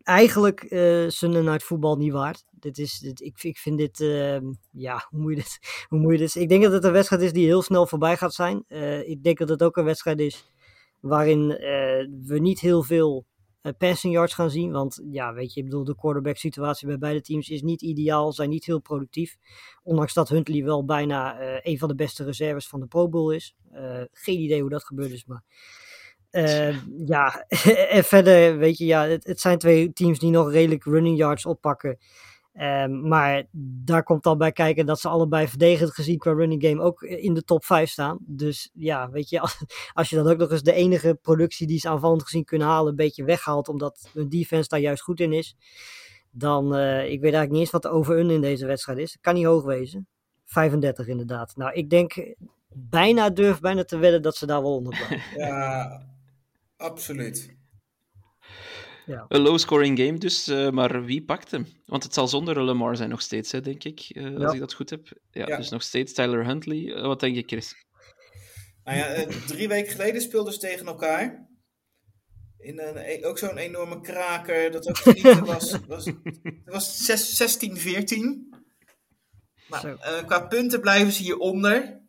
Speaker 2: eigenlijk uh, Sunday Night voetbal niet waard. Dit is, dit, ik, ik vind dit, uh, ja, hoe moet, je dit, hoe moet je dit... Ik denk dat het een wedstrijd is die heel snel voorbij gaat zijn. Uh, ik denk dat het ook een wedstrijd is waarin we niet heel veel eh, passing yards gaan zien. Want ja, weet je, ik bedoel, de quarterback situatie bij beide teams is niet ideaal, zijn niet heel productief. Ondanks dat Huntley wel bijna eh, een van de beste reserves van de Pro Bowl is. Eh, geen idee hoe dat gebeurd is, maar... eh, ja, en verder, weet je, ja, het, het zijn twee teams die nog redelijk running yards oppakken. Ehm, maar daar komt dan bij kijken dat ze allebei verdedigend gezien qua running game ook in de top 5 staan. Dus ja, weet je, als, je dan ook nog eens de enige productie die ze aanvallend gezien kunnen halen, een beetje weghaalt, omdat hun defense daar juist goed in is. Dan, eh, ik weet eigenlijk niet eens wat de over-un in deze wedstrijd is. Kan niet hoog wezen. 35 inderdaad. Nou, ik denk bijna, durf bijna te wedden dat ze daar wel onder.
Speaker 3: Ja, absoluut.
Speaker 1: Een low-scoring game dus, eh, maar wie pakt hem? Want het zal zonder Lamar zijn nog steeds, hè, denk ik, eh, als
Speaker 2: Ja.
Speaker 1: ik dat goed heb. Ja,
Speaker 3: Ja.
Speaker 1: Dus nog steeds Tyler Huntley. Eh, wat denk je, Chris?
Speaker 3: Nou ja, drie weken geleden speelden ze tegen elkaar. In een, e- ook zo'n enorme kraker. Dat ook genieten was. was het was zes- 16-14.
Speaker 2: Zo.
Speaker 3: Nou, eh, qua punten blijven ze hieronder.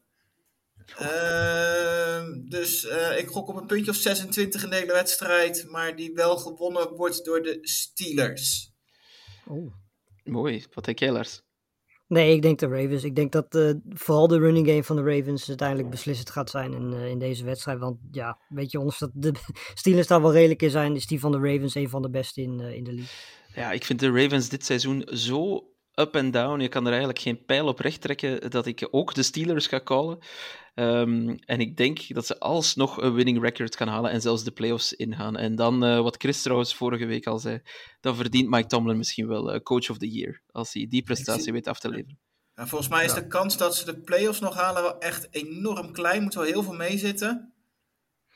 Speaker 3: Ehm, dus eh, ik gok op een puntje of 26 in de hele wedstrijd. Maar die wel gewonnen wordt door de Steelers.
Speaker 2: Oeh.
Speaker 1: Mooi. Wat denk jij, Lars?
Speaker 2: Nee, ik denk de Ravens. Ik denk dat eh, vooral de running game van de Ravens uiteindelijk beslissend gaat zijn in, eh, in deze wedstrijd. Want ja, weet je, ondanks dat de Steelers daar wel redelijk in zijn, is die van de Ravens een van de beste in, eh, in de league.
Speaker 1: Ja, ik vind de Ravens dit seizoen zo up en down. Je kan er eigenlijk geen pijl op recht trekken dat ik ook de Steelers ga callen. Ehm, en ik denk dat ze alsnog een winning record gaan halen en zelfs de playoffs ingaan. En dan, eh, wat Chris trouwens vorige week al zei, dan verdient Mike Tomlin misschien wel eh, coach of the year. Als hij die prestatie
Speaker 3: zie-
Speaker 1: weet af te leveren.
Speaker 3: Nou, volgens mij is de kans dat ze de playoffs nog halen wel echt enorm klein. Moet wel heel veel meezitten.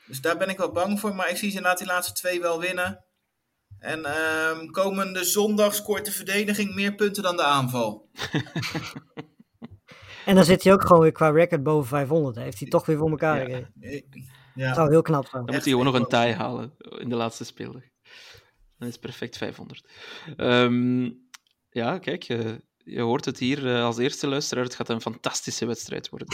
Speaker 3: Dus daar ben ik wel bang voor. Maar ik zie ze inderdaad die laatste twee wel winnen. En ehm, komende zondag scoort de verdediging meer punten dan de aanval.
Speaker 2: En dan zit hij ook gewoon weer qua record boven 500. Heeft hij toch weer voor elkaar
Speaker 1: Ja.
Speaker 2: gekregen. Dat zou heel knap zijn.
Speaker 1: Dan moet hij gewoon nog een tie halen in de laatste speeldag. Dan is perfect 500. Ehm, ja, kijk, je hoort het hier eh, als eerste luisteraar. Het gaat een fantastische wedstrijd worden.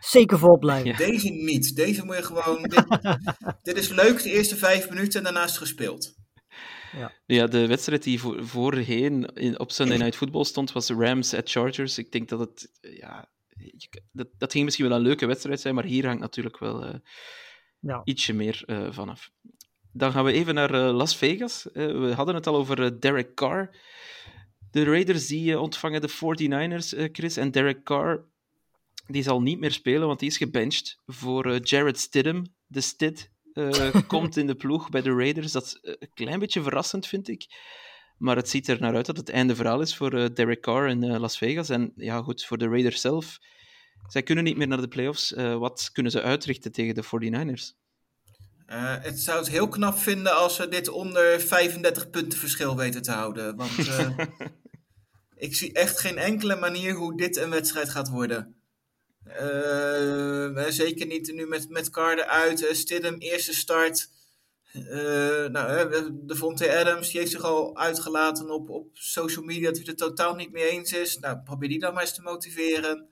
Speaker 2: Zeker volop blijven.
Speaker 1: Ja.
Speaker 3: Deze niet. Deze moet je gewoon. Dit, dit is leuk, de eerste vijf minuten en daarna is het gespeeld.
Speaker 1: Ja, de wedstrijd die voor, voorheen in, op Sunday Night Football stond, was Rams at Chargers. Ik denk dat het... Ja, dat, dat ging misschien wel een leuke wedstrijd zijn, maar hier hangt natuurlijk wel eh,
Speaker 2: Ja.
Speaker 1: ietsje meer eh, vanaf. Dan gaan we even naar eh, Las Vegas. We hadden het al over Derek Carr. De Raiders die ontvangen de 49ers, eh, Chris. En Derek Carr die zal niet meer spelen, want die is gebenched voor Jared Stidham. De Stid komt in de ploeg bij de Raiders. Dat is eh, een klein beetje verrassend, vind ik. Maar het ziet er naar uit dat het einde verhaal is voor eh, Derek Carr in eh, Las Vegas. En ja, goed, voor de Raiders zelf. Zij kunnen niet meer naar de playoffs. Eh, wat kunnen ze uitrichten tegen de 49ers?
Speaker 3: Eh, het zou het heel knap vinden als we dit onder 35 punten verschil weten te houden. Want eh, ik zie echt geen enkele manier hoe dit een wedstrijd gaat worden. Eh, zeker niet nu met, met Carr eruit. Uh, Stidham, eerste start. Eh nou, uh, Devontae Adams, die heeft zich al uitgelaten op, op social media dat hij het er totaal niet mee eens is. Nou, probeer die dan maar eens te motiveren.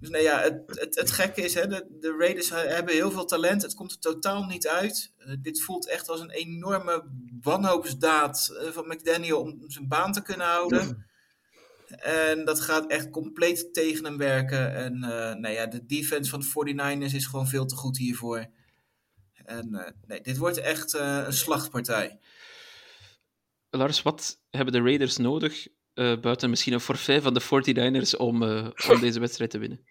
Speaker 3: Dus nou ja, het, het, het gekke is, hè, de, de Raiders hebben heel veel talent. Het komt er totaal niet uit. Uh, dit voelt echt als een enorme wanhoopsdaad uh, van McDaniel om zijn baan te kunnen houden. En dat gaat echt compleet tegen hem werken. En uh, nou ja, de defense van de 49ers is gewoon veel te goed hiervoor. En uh, nee, dit wordt echt uh, een slachtpartij.
Speaker 1: Lars, wat hebben de Raiders nodig, buiten misschien een forfait van de 49ers, om, om deze wedstrijd te winnen?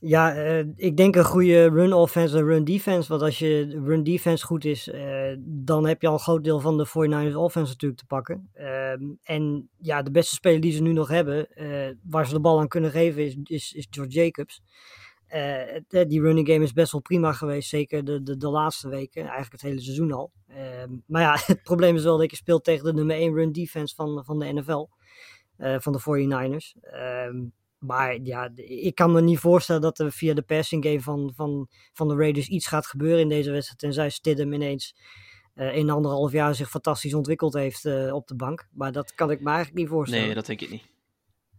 Speaker 2: Ja, uh, ik denk een goede run offense en run defense. Want als je run defense goed is, uh, dan heb je al een groot deel van de 49ers offense natuurlijk te pakken. Uh, en ja, de beste speler die ze nu nog hebben, uh, waar ze de bal aan kunnen geven, is, is, is George Jacobs. Die running game is best wel prima geweest, zeker de, de, de laatste weken, eigenlijk het hele seizoen al. maar ja, het probleem is wel dat je speelt tegen de nummer 1 run defense van, van de NFL, van de 49ers. Maar ja, ik kan me niet voorstellen dat er via de passing game van, van, van de Raiders iets gaat gebeuren in deze wedstrijd. Tenzij Stidham ineens uh, in anderhalf jaar zich fantastisch ontwikkeld heeft uh, op de bank. Maar dat kan ik me eigenlijk niet voorstellen.
Speaker 1: Nee, dat denk ik niet.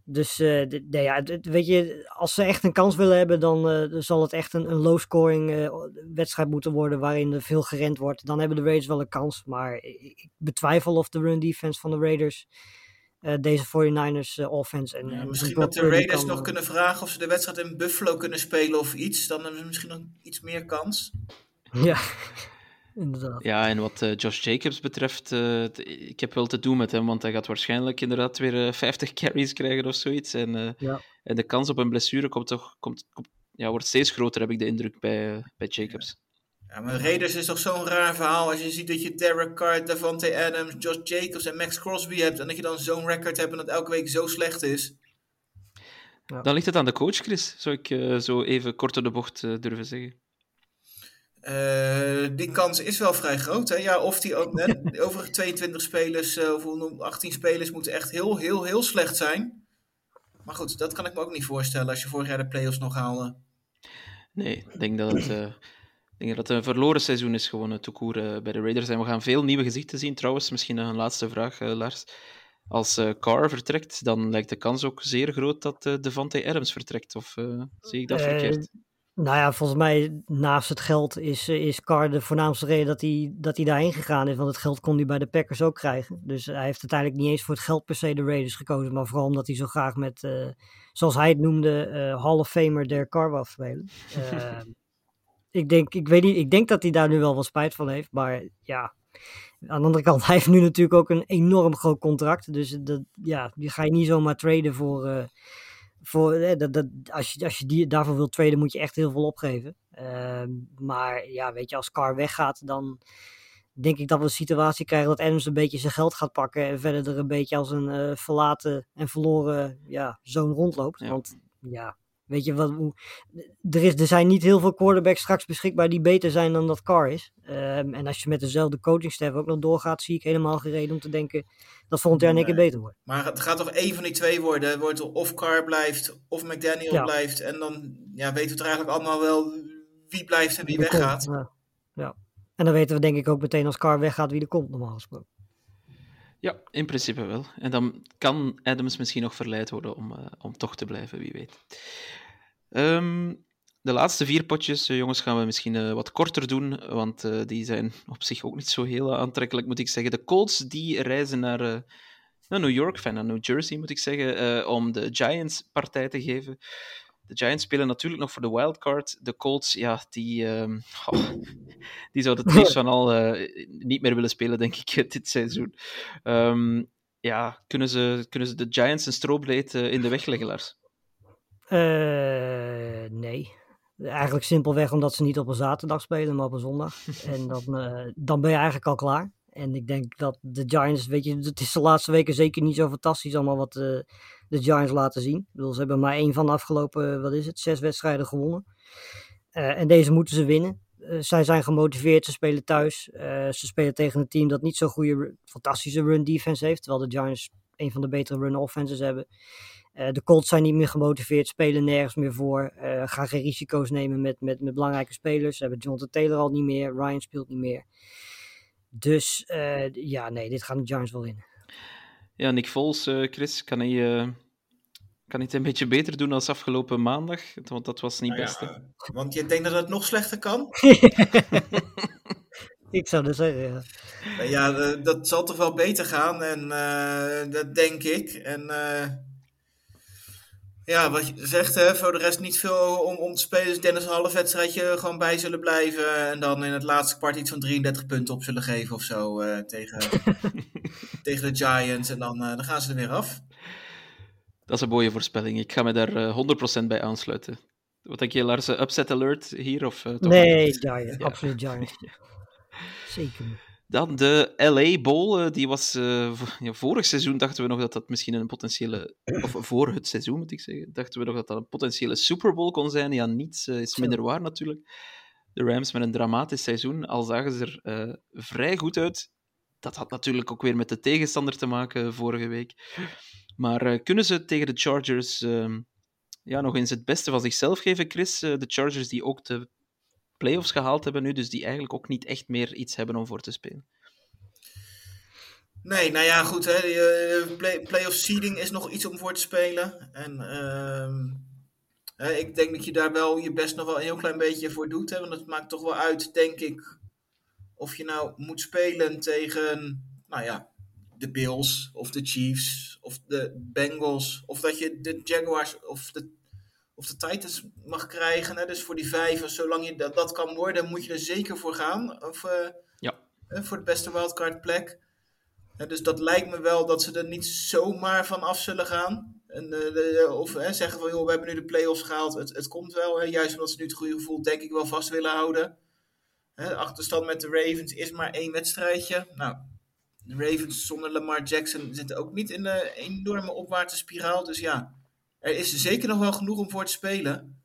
Speaker 2: Dus uh, de, de, ja, weet je, als ze echt een kans willen hebben, dan zal het echt een, een low-scoring wedstrijd moeten worden waarin er veel gerend wordt. Dan hebben de Raiders wel een kans. Maar ik betwijfel of de run defense van de Raiders deze 49ers offense. En,
Speaker 3: ja,
Speaker 2: en
Speaker 3: misschien dat de Raiders nog kunnen vragen of ze de wedstrijd in Buffalo kunnen spelen of iets. Dan hebben ze misschien nog iets meer kans.
Speaker 2: Ja. Inderdaad.
Speaker 1: Ja, en wat uh, Josh Jacobs betreft, uh, ik heb wel te doen met hem, want hij gaat waarschijnlijk inderdaad weer uh, 50 carries krijgen of zoiets. En,
Speaker 2: ja.
Speaker 1: en de kans op een blessure komt toch, komt, komt, ja, wordt steeds groter, heb ik de indruk, bij, bij Jacobs.
Speaker 3: Ja, maar Raiders is toch zo'n raar verhaal. Als je ziet dat je Derek Carr, Davante Adams, Josh Jacobs en Max Crosby hebt, en dat je dan zo'n record hebt en dat elke week zo slecht is.
Speaker 1: Ja. Dan ligt het aan de coach, Chris, zou ik zo even kort door de bocht durven zeggen.
Speaker 3: Uh, die kans is wel vrij groot. Hè? Ja, of die ook, net, de overige 22 spelers, uh, of 18 spelers, moeten echt heel, heel, heel slecht zijn. Maar goed, dat kan ik me ook niet voorstellen als je vorig jaar de playoffs nog haalde.
Speaker 1: Nee, ik denk dat het, uh, ik denk dat het een verloren seizoen is gewoon het toekoer bij de Raiders. En we gaan veel nieuwe gezichten zien. Trouwens, misschien nog een laatste vraag, Lars. Als Carr vertrekt, dan lijkt de kans ook zeer groot dat Devante Adams vertrekt. Of zie ik dat verkeerd?
Speaker 2: Nou ja, volgens mij naast het geld is, is Carr de voornaamste reden dat hij, dat hij daarheen gegaan is. Want het geld kon hij bij de Packers ook krijgen. Dus hij heeft uiteindelijk niet eens voor het geld per se de Raiders gekozen. Maar vooral omdat hij zo graag met, uh, zoals hij het noemde, uh, Hall of Famer Derek Carr wil spelen. Uh, ik, denk, ik, weet niet, ik denk dat hij daar nu wel wat spijt van heeft. Maar ja, aan de andere kant, hij heeft nu natuurlijk ook een enorm groot contract. Dus dat, ja, die ga je niet zomaar traden voor voor, eh, dat, dat, als je, als je die, daarvoor wilt traden, moet je echt heel veel opgeven. Uh, maar ja, weet je, als Carr weggaat, dan denk ik dat we een situatie krijgen dat Adams een beetje zijn geld gaat pakken en verder er een beetje als een uh, verlaten en verloren ja, zoon rondloopt.
Speaker 1: Ja.
Speaker 2: Want ja, weet je wat, hoe, er, is, er zijn niet heel veel quarterbacks straks beschikbaar die beter zijn dan dat Carr is. Um, en als je met dezelfde coachingstaf ook nog doorgaat, zie ik helemaal geen reden om te denken dat volgend jaar een keer beter wordt.
Speaker 3: Maar het gaat toch één van die twee worden? Het wordt of Carr blijft of McDaniel
Speaker 2: Ja.
Speaker 3: blijft. En dan ja, weten we het eigenlijk allemaal wel wie blijft en wie
Speaker 2: er komt,
Speaker 3: weggaat.
Speaker 2: Ja. ja. En dan weten we denk ik ook meteen als Carr weggaat wie er komt, normaal gesproken.
Speaker 1: Ja, in principe wel. En dan kan Adams misschien nog verleid worden om, uh, om toch te blijven, wie weet. Um, de laatste vier potjes, uh, jongens, gaan we misschien uh, wat korter doen, want uh, die zijn op zich ook niet zo heel aantrekkelijk, moet ik zeggen. De Colts die reizen naar, naar New York, enfin, naar New Jersey, moet ik zeggen, om de Giants partij te geven. De Giants spelen natuurlijk nog voor de wildcard. De Colts, ja, die, um, oh, die zouden het liefst van al niet meer willen spelen, denk ik, dit seizoen. Um, ja, kunnen ze, kunnen ze de Giants een strobreed in de weg leggen, Lars?
Speaker 2: Uh, nee. Eigenlijk simpelweg omdat ze niet op een zaterdag spelen, maar op een zondag. en dan, uh, dan ben je eigenlijk al klaar. En ik denk dat de Giants, weet je, het is de laatste weken zeker niet zo fantastisch allemaal wat uh, de Giants laten zien. Ik bedoel, ze hebben maar één van de afgelopen, wat is het, zes wedstrijden gewonnen. Uh, en deze moeten ze winnen. Uh, zij zijn gemotiveerd, ze spelen thuis. ze spelen tegen een team dat niet zo'n goede, fantastische run defense heeft. Terwijl de Giants een van de betere run offenses hebben. Uh, de Colts zijn niet meer gemotiveerd, spelen nergens meer voor. Uh, gaan geen risico's nemen met, met, met belangrijke spelers. Ze hebben Jonathan Taylor al niet meer. Ryan speelt niet meer. Dus uh, ja, nee, dit gaan de Giants wel winnen.
Speaker 1: Ja, Nick Foles, Chris, kan hij, kan hij het een beetje beter doen als afgelopen maandag? Want dat was niet
Speaker 3: nou
Speaker 1: best.
Speaker 3: Ja, want je denkt dat het nog slechter kan?
Speaker 2: Ik zou dat zeggen, ja.
Speaker 3: Ja, dat zal toch wel beter gaan. En dat denk ik. En ja, wat je zegt, hè, voor de rest niet veel om, om te spelen. Dus Dennis een half wedstrijdje gewoon bij zullen blijven. En dan in het laatste kwart iets van 33 punten op zullen geven of zo uh, tegen, tegen de Giants. En dan, uh, dan gaan ze er weer af.
Speaker 1: Dat is een mooie voorspelling. Ik ga me daar uh, 100% bij aansluiten. Wat denk je, Lars? Upset alert hier? Of, uh, toch
Speaker 2: nee, Giants. Ja. Absoluut Giants. Zeker niet.
Speaker 1: Dan de LA Bowl, uh, die was uh, ja, vorig seizoen dachten we nog dat dat misschien een potentiële, of voor het seizoen moet ik zeggen, dachten we nog dat dat een potentiële Super Bowl kon zijn. Ja, niets uh, is minder waar natuurlijk. De Rams met een dramatisch seizoen, al zagen ze er vrij goed uit. Dat had natuurlijk ook weer met de tegenstander te maken vorige week. Maar kunnen ze tegen de Chargers ehm, ja, nog eens het beste van zichzelf geven, Chris? de Chargers die ook de playoffs gehaald hebben nu, dus die eigenlijk ook niet echt meer iets hebben om voor te spelen.
Speaker 3: Nee, nou ja, goed. Hè, play, playoff seeding is nog iets om voor te spelen. En ehm, ik denk dat je daar wel je best nog wel een heel klein beetje voor doet. Hè, want het maakt toch wel uit, denk ik, of je nou moet spelen tegen, nou ja, de Bills of de Chiefs of de Bengals. Of dat je de Jaguars of de, of de Titans mag krijgen. Hè, dus voor die vijf, zolang je dat, dat kan worden, moet je er zeker voor gaan. Of, uh,
Speaker 1: ja.
Speaker 3: voor de beste wildcard plek. Dus dat lijkt me wel dat ze er niet zomaar van af zullen gaan. En, de, of zeggen van, joh, we hebben nu de play-offs gehaald. Het, het komt wel, hè, juist omdat ze nu het goede gevoel denk ik wel vast willen houden. De achterstand met de Ravens is maar één wedstrijdje. Nou, de Ravens zonder Lamar Jackson zitten ook niet in een enorme opwaartse spiraal. Dus ja, er is zeker nog wel genoeg om voor te spelen.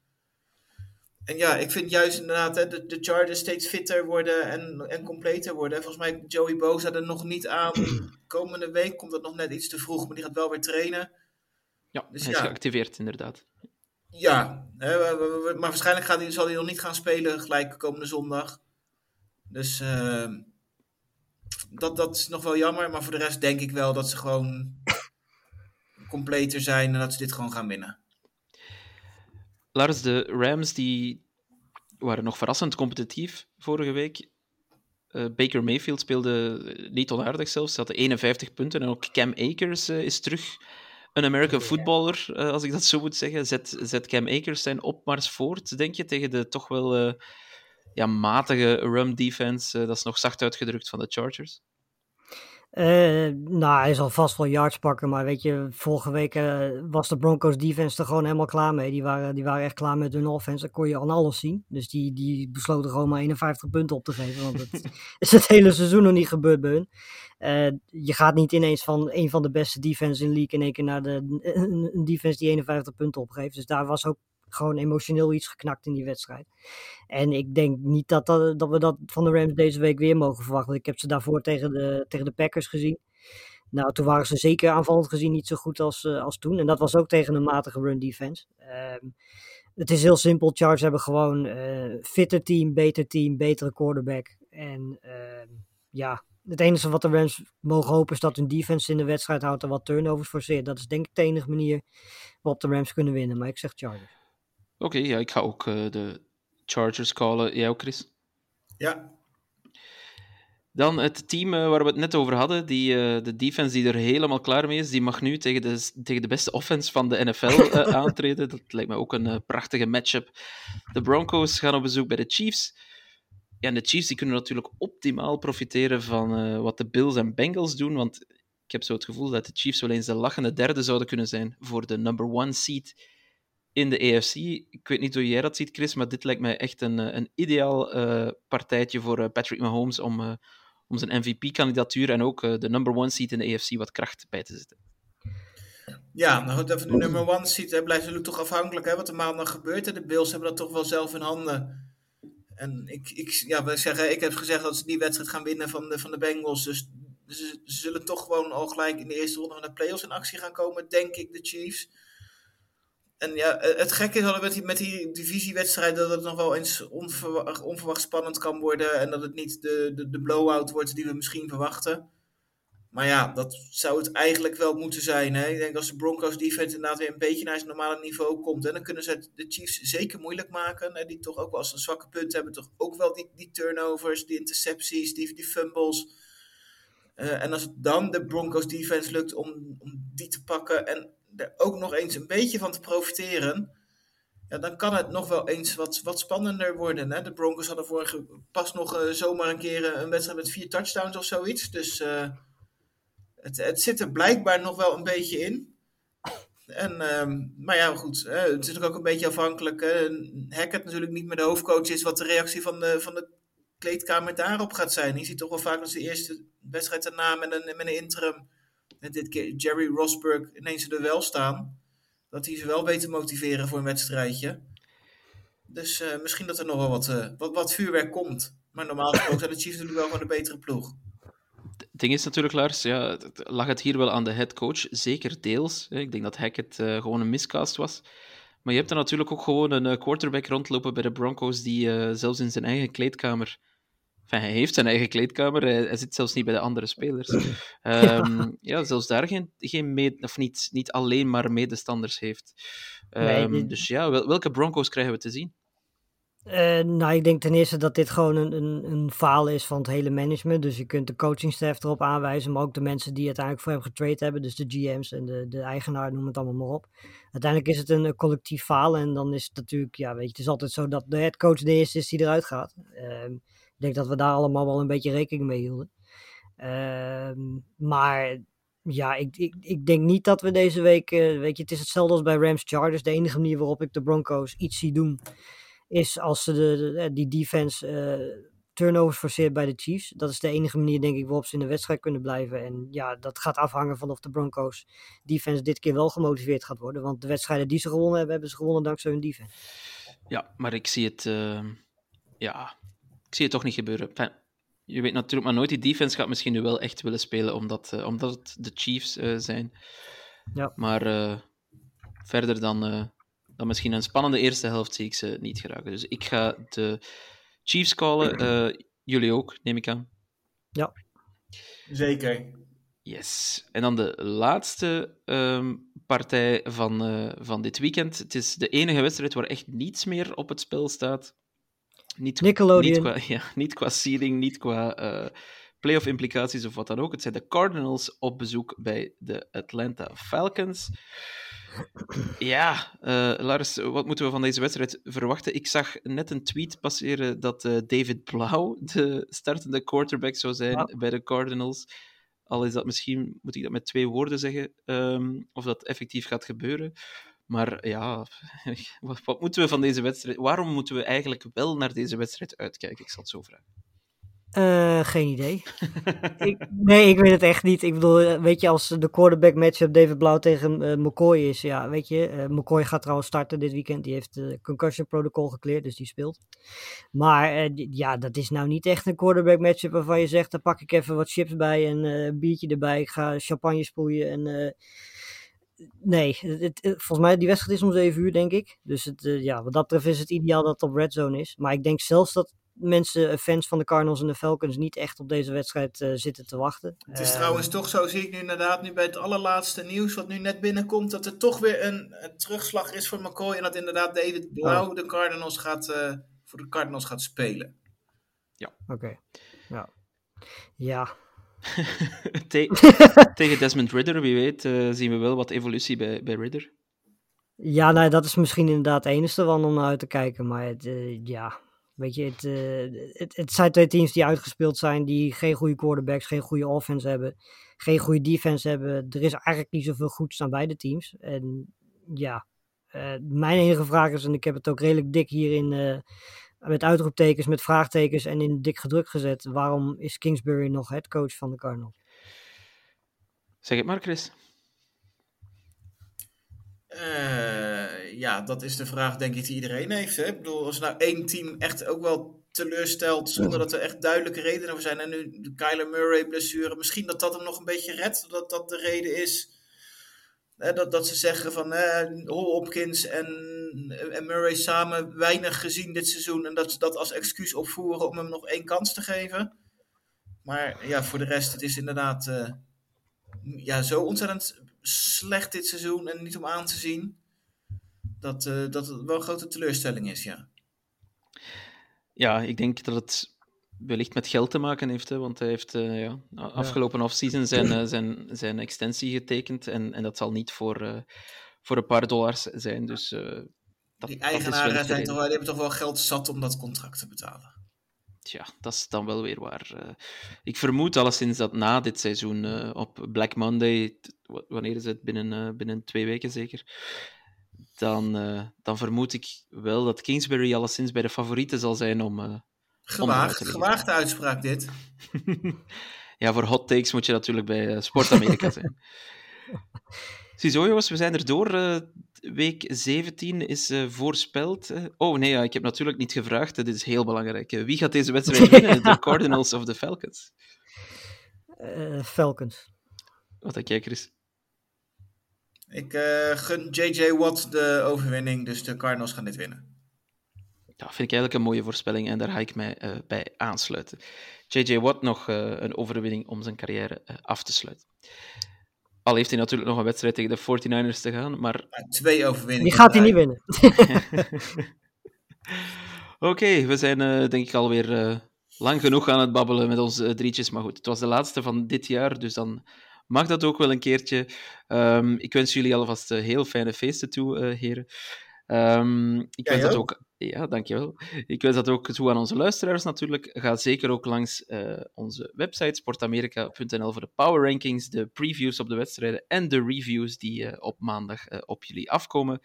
Speaker 3: En ja, ik vind juist inderdaad hè, de, de Chargers steeds fitter worden en, en completer worden. Volgens mij Joey Bosa er nog niet aan. Komende week komt dat nog net iets te vroeg, maar die gaat wel weer trainen.
Speaker 1: Ja, dus hij is ja. geactiveerd inderdaad.
Speaker 3: Ja, hè, maar waarschijnlijk gaat hij, zal hij nog niet gaan spelen gelijk komende zondag. Dus uh, dat, dat is nog wel jammer, maar voor de rest denk ik wel dat ze gewoon completer zijn en dat ze dit gewoon gaan winnen.
Speaker 1: Lars, de Rams die waren nog verrassend competitief vorige week. Uh, Baker Mayfield speelde niet onaardig zelfs. Ze hadden 51 punten. En ook Cam Akers uh, is terug een American footballer, uh, als ik dat zo moet zeggen. Zet, zet Cam Akers zijn opmars voort, denk je, tegen de toch wel ja, matige run defense, dat is nog zacht uitgedrukt, van de Chargers?
Speaker 2: Uh, nou, hij zal vast wel yards pakken, maar weet je, vorige week uh, was de Broncos defense er gewoon helemaal klaar mee. Die waren, die waren echt klaar met hun offense, dat kon je aan alles zien. Dus die, die besloten gewoon maar 51 punten op te geven, want het is het hele seizoen nog niet gebeurd bij hun. Uh, je gaat niet ineens van een van de beste defense in league in één keer naar de, een defense die 51 punten opgeeft. Dus daar was ook gewoon emotioneel iets geknakt in die wedstrijd. En ik denk niet dat, dat, dat we dat van de Rams deze week weer mogen verwachten. Ik heb ze daarvoor tegen de, tegen de Packers gezien. Nou, toen waren ze zeker aanvallend gezien niet zo goed als, uh, als toen. En dat was ook tegen een matige run defense. Um, het is heel simpel. Chargers hebben gewoon uh, fitter team, beter team, betere quarterback. En uh, ja, het enige wat de Rams mogen hopen is dat hun defense in de wedstrijd houdt en wat turnovers forceert. Dat is denk ik de enige manier waarop de Rams kunnen winnen. Maar ik zeg Chargers.
Speaker 1: Oké, okay, ja, ik ga ook uh, de Chargers callen. Jij ook, Chris?
Speaker 3: Ja.
Speaker 1: Dan het team uh, waar we het net over hadden, die, uh, de defense die er helemaal klaar mee is, die mag nu tegen de, tegen de beste offense van de NFL aantreden. Dat lijkt me ook een prachtige matchup. De Broncos gaan op bezoek bij de Chiefs. Ja, en de Chiefs die kunnen natuurlijk optimaal profiteren van wat de Bills en Bengals doen, want ik heb zo het gevoel dat de Chiefs wel eens de lachende derde zouden kunnen zijn voor de number one seed in de EFC. Ik weet niet hoe jij dat ziet, Chris, maar dit lijkt mij echt een, eh, een ideaal uh, partijtje voor uh, Patrick Mahomes om, om zijn MVP-kandidatuur en ook de number one seat in de EFC wat kracht bij te zetten.
Speaker 3: Ja, nou goed, even de number one seat hè, blijft natuurlijk toch afhankelijk hè, wat er maandag gebeurt. Hè. De Bills hebben dat toch wel zelf in handen. En ik, ik, ja, we zeggen, ik heb gezegd dat ze die wedstrijd gaan winnen van de, van de Bengals. Dus ze, ze zullen toch gewoon al gelijk in de eerste ronde van de playoffs in actie gaan komen, denk ik, de Chiefs. En ja, het gekke is met die, met die divisiewedstrijd dat het nog wel eens onverwacht, onverwacht spannend kan worden. En dat het niet de, de, de blow-out wordt die we misschien verwachten. Maar ja, dat zou het eigenlijk wel moeten zijn. Hè? Ik denk als de Broncos defense inderdaad weer een beetje naar zijn normale niveau komt. En dan kunnen ze de Chiefs zeker moeilijk maken. Hè? Die toch ook wel als een zwakke punt hebben. Toch ook wel die, die turnovers, die intercepties, die, die fumbles. Uh, en als het dan de Broncos defense lukt om, om die te pakken. En er ook nog eens een beetje van te profiteren, ja, dan kan het nog wel eens wat, wat spannender worden. Hè? De Broncos hadden vorige pas nog uh, zomaar een keer eh, een wedstrijd met vier touchdowns of zoiets. Dus uh, het, het zit er blijkbaar nog wel een beetje in. En, um, maar ja, goed, het is natuurlijk ook een beetje afhankelijk. Hè. Hackett natuurlijk niet meer de hoofdcoach is, wat de reactie van de, van de kleedkamer daarop gaat zijn. Je ziet toch wel vaak als de eerste wedstrijd daarna met een, met een interim en dit keer Jerry Rosberg ineens er wel staan. Dat hij ze wel te motiveren voor een wedstrijdje. Dus uh, misschien dat er nog wel wat, uh, wat, wat vuurwerk komt. Maar normaal gesproken zijn de Chiefs natuurlijk wel gewoon een betere ploeg.
Speaker 1: Het ding is natuurlijk, Lars, ja, lag het hier wel aan de head coach? Zeker deels. Ik denk dat Hackett uh, gewoon een miscast was. Maar je hebt er natuurlijk ook gewoon een quarterback rondlopen bij de Broncos die zelfs in zijn eigen kleedkamer Enfin, hij heeft zijn eigen kleedkamer, hij, hij zit zelfs niet bij de andere spelers. Ehm, ja, zelfs daar geen, geen mee, of niet, niet alleen maar medestanders heeft.
Speaker 2: Nee,
Speaker 1: Ehm, Dus ja, wel- welke Broncos krijgen we te zien?
Speaker 2: Eh, nou, ik denk ten eerste dat dit gewoon een, een, een faal is van het hele management. Dus je kunt de coachingstaff erop aanwijzen, maar ook de mensen die uiteindelijk voor hem getrade hebben. Dus de GM's en de, de eigenaar, noem het allemaal maar op. Uiteindelijk is het een, collectief faal en dan is het natuurlijk, ja, weet je, het is altijd zo dat de headcoach de eerste is die eruit gaat. Ehm, ik denk dat we daar allemaal wel een beetje rekening mee hielden. Ehm, maar ja, ik, ik, ik denk niet dat we deze week, eh, weet je, het is hetzelfde als bij Rams Chargers. De enige manier waarop ik de Broncos iets zie doen is als ze de, de- die defense eh, turnovers forceert bij de Chiefs. Dat is de enige manier, denk ik, waarop ze in de wedstrijd kunnen blijven. En ja, dat gaat afhangen van of de Broncos defense dit keer wel gemotiveerd gaat worden. Want de wedstrijden die ze gewonnen hebben, hebben ze gewonnen dankzij hun defense.
Speaker 1: Ja, maar ik zie het, ehm, ja, zie het toch niet gebeuren. Enfin, je weet natuurlijk maar nooit, die defense gaat misschien nu wel echt willen spelen, omdat, eh, omdat het de Chiefs eh, zijn.
Speaker 2: Ja.
Speaker 1: Maar eh, verder dan, eh, dan misschien een spannende eerste helft zie ik ze niet geraken. Dus ik ga de Chiefs callen. eh, jullie ook, neem ik aan.
Speaker 3: Zeker.
Speaker 1: Yes. En dan de laatste ehm, partij van, eh, van dit weekend. Het is de enige wedstrijd waar echt niets meer op het spel staat. Niet,
Speaker 2: Nickelodeon.
Speaker 1: Niet qua, ja, niet qua seeding, niet qua eh playoff implicaties of wat dan ook. Het zijn de Cardinals op bezoek bij de Atlanta Falcons. Ja, eh, Lars, wat moeten we van deze wedstrijd verwachten? Ik zag net een tweet passeren dat eh, David Blau de startende quarterback zou zijn
Speaker 2: Ja.
Speaker 1: bij de Cardinals. Al is dat misschien, moet ik dat met twee woorden zeggen, ehm, of dat effectief gaat gebeuren. Maar ja, wat, moeten we van deze wedstrijd? Waarom moeten we eigenlijk wel naar deze wedstrijd uitkijken? Ik zal het zo vragen.
Speaker 2: Eh, geen idee. ik, nee, ik weet het echt niet. Ik bedoel, eh, weet je, als de quarterback matchup David Blauw tegen eh, McCoy is, ja, weet je, McCoy gaat trouwens starten dit weekend. Die heeft de concussion protocol gekleerd, dus die speelt. Maar ja, dat is nou niet echt een quarterback matchup waarvan je zegt, daar pak ik even wat chips bij en een biertje erbij. Ik ga champagne sproeien en... eh, Nee, het, het- het- volgens mij die wedstrijd is om 7 uur, denk ik. Dus het, eh, ja, wat dat betreft is het ideaal dat het op red zone is. Maar ik denk zelfs dat mensen, eh, fans van de Cardinals en de Falcons, niet echt op deze wedstrijd eh, zitten te wachten.
Speaker 3: Het is
Speaker 2: Eh,
Speaker 3: trouwens toch zo, zie ik nu inderdaad nu bij het allerlaatste nieuws wat nu net binnenkomt, dat er toch weer een, een terugslag is voor McCoy en dat inderdaad David Blau de Cardinals gaat, eh, voor de Cardinals gaat spelen.
Speaker 2: Oké. Ja. Ja.
Speaker 1: Te- tegen Desmond Ridder, wie weet, eh, zien we wel wat evolutie bij, bij Ridder.
Speaker 2: Ja, nou, dat is misschien inderdaad het enige om naar uit te kijken. Maar het, eh, ja, weet je, het, eh, het, het zijn twee teams die uitgespeeld zijn, die geen goede quarterbacks, geen goede offense hebben, geen goede defense hebben. Er is eigenlijk niet zoveel goeds aan beide teams. En ja, mijn enige vraag is, en ik heb het ook redelijk dik hierin eh, met uitroeptekens, met vraagtekens en in dik gedrukt gezet. Waarom is Kingsbury nog headcoach van de Cardinals?
Speaker 1: Zeg het maar, Chris.
Speaker 3: Eh, ja, dat is de vraag denk ik die iedereen heeft. Hè? Ik bedoel, als nou één team echt ook wel teleurstelt zonder dat er echt duidelijke redenen voor zijn. En nu de Kyler Murray blessure, misschien dat dat hem nog een beetje redt. Dat dat de reden is. Dat, dat ze zeggen van eh, Hopkins en, en Murray samen weinig gezien dit seizoen. En dat ze dat als excuus opvoeren om hem nog één kans te geven. Maar ja, voor de rest, het is inderdaad eh, ja, zo ontzettend slecht dit seizoen en niet om aan te zien. Dat, eh, dat het wel een grote teleurstelling is, ja.
Speaker 1: Ja, ik denk dat het wellicht met geld te maken heeft, hè, want hij heeft eh, ja, afgelopen offseason zijn, eh, zijn, zijn extensie getekend en, en dat zal niet voor, eh, voor een paar dollars zijn. Dus, eh, dat,
Speaker 3: Die eigenaren zijn toch, wel- die hebben toch wel geld zat om dat contract te betalen.
Speaker 1: Tja, dat is dan wel weer waar. Eh, ik vermoed alleszins dat na dit seizoen, eh, op Black Monday, wanneer is het? Binnen, eh, binnen twee weken zeker. Dan, eh, dan vermoed ik wel dat Kingsbury alleszins bij de favorieten zal zijn om.
Speaker 3: Gewaagd, gewaagde uitspraak dit.
Speaker 1: ja, voor hot takes moet je natuurlijk bij eh, Sport Amerika zijn. Ziezo, jongens, we zijn er door. Eh, week 17 is eh, voorspeld. Oh nee, ja, ik heb natuurlijk niet gevraagd. Dit is heel belangrijk. Wie gaat deze wedstrijd winnen? De Cardinals of de Falcons?
Speaker 2: Eh, Falcons.
Speaker 1: Wat denk jij, Chris?
Speaker 3: Ik eh, gun JJ Watt de overwinning, dus de Cardinals gaan dit winnen.
Speaker 1: Ja, vind ik eigenlijk een mooie voorspelling en daar ga ik mij uh, bij aansluiten. J.J. Watt nog uh, een overwinning om zijn carrière uh, af te sluiten. Al heeft hij natuurlijk nog een wedstrijd tegen de 49ers te gaan, maar...
Speaker 3: Ja, twee overwinningen.
Speaker 2: Die gaat hij niet winnen.
Speaker 1: Oké, okay, we zijn denk ik alweer lang genoeg aan het babbelen met onze drietjes. Maar goed, het was de laatste van dit jaar, dus dan mag dat ook wel een keertje. Um, ik wens jullie alvast heel fijne feesten toe, heren. Um, ik wens
Speaker 3: ja,
Speaker 1: dat ook. Ja, dankjewel. Ik wens dat ook toe aan onze luisteraars natuurlijk. Ga zeker ook langs uh, onze website sportamerika.nl voor de power rankings, de previews op de wedstrijden en de reviews die uh, op maandag uh, op jullie afkomen.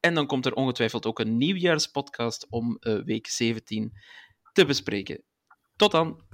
Speaker 1: En dan komt er ongetwijfeld ook een nieuwjaarspodcast om week 17 te bespreken. Tot dan!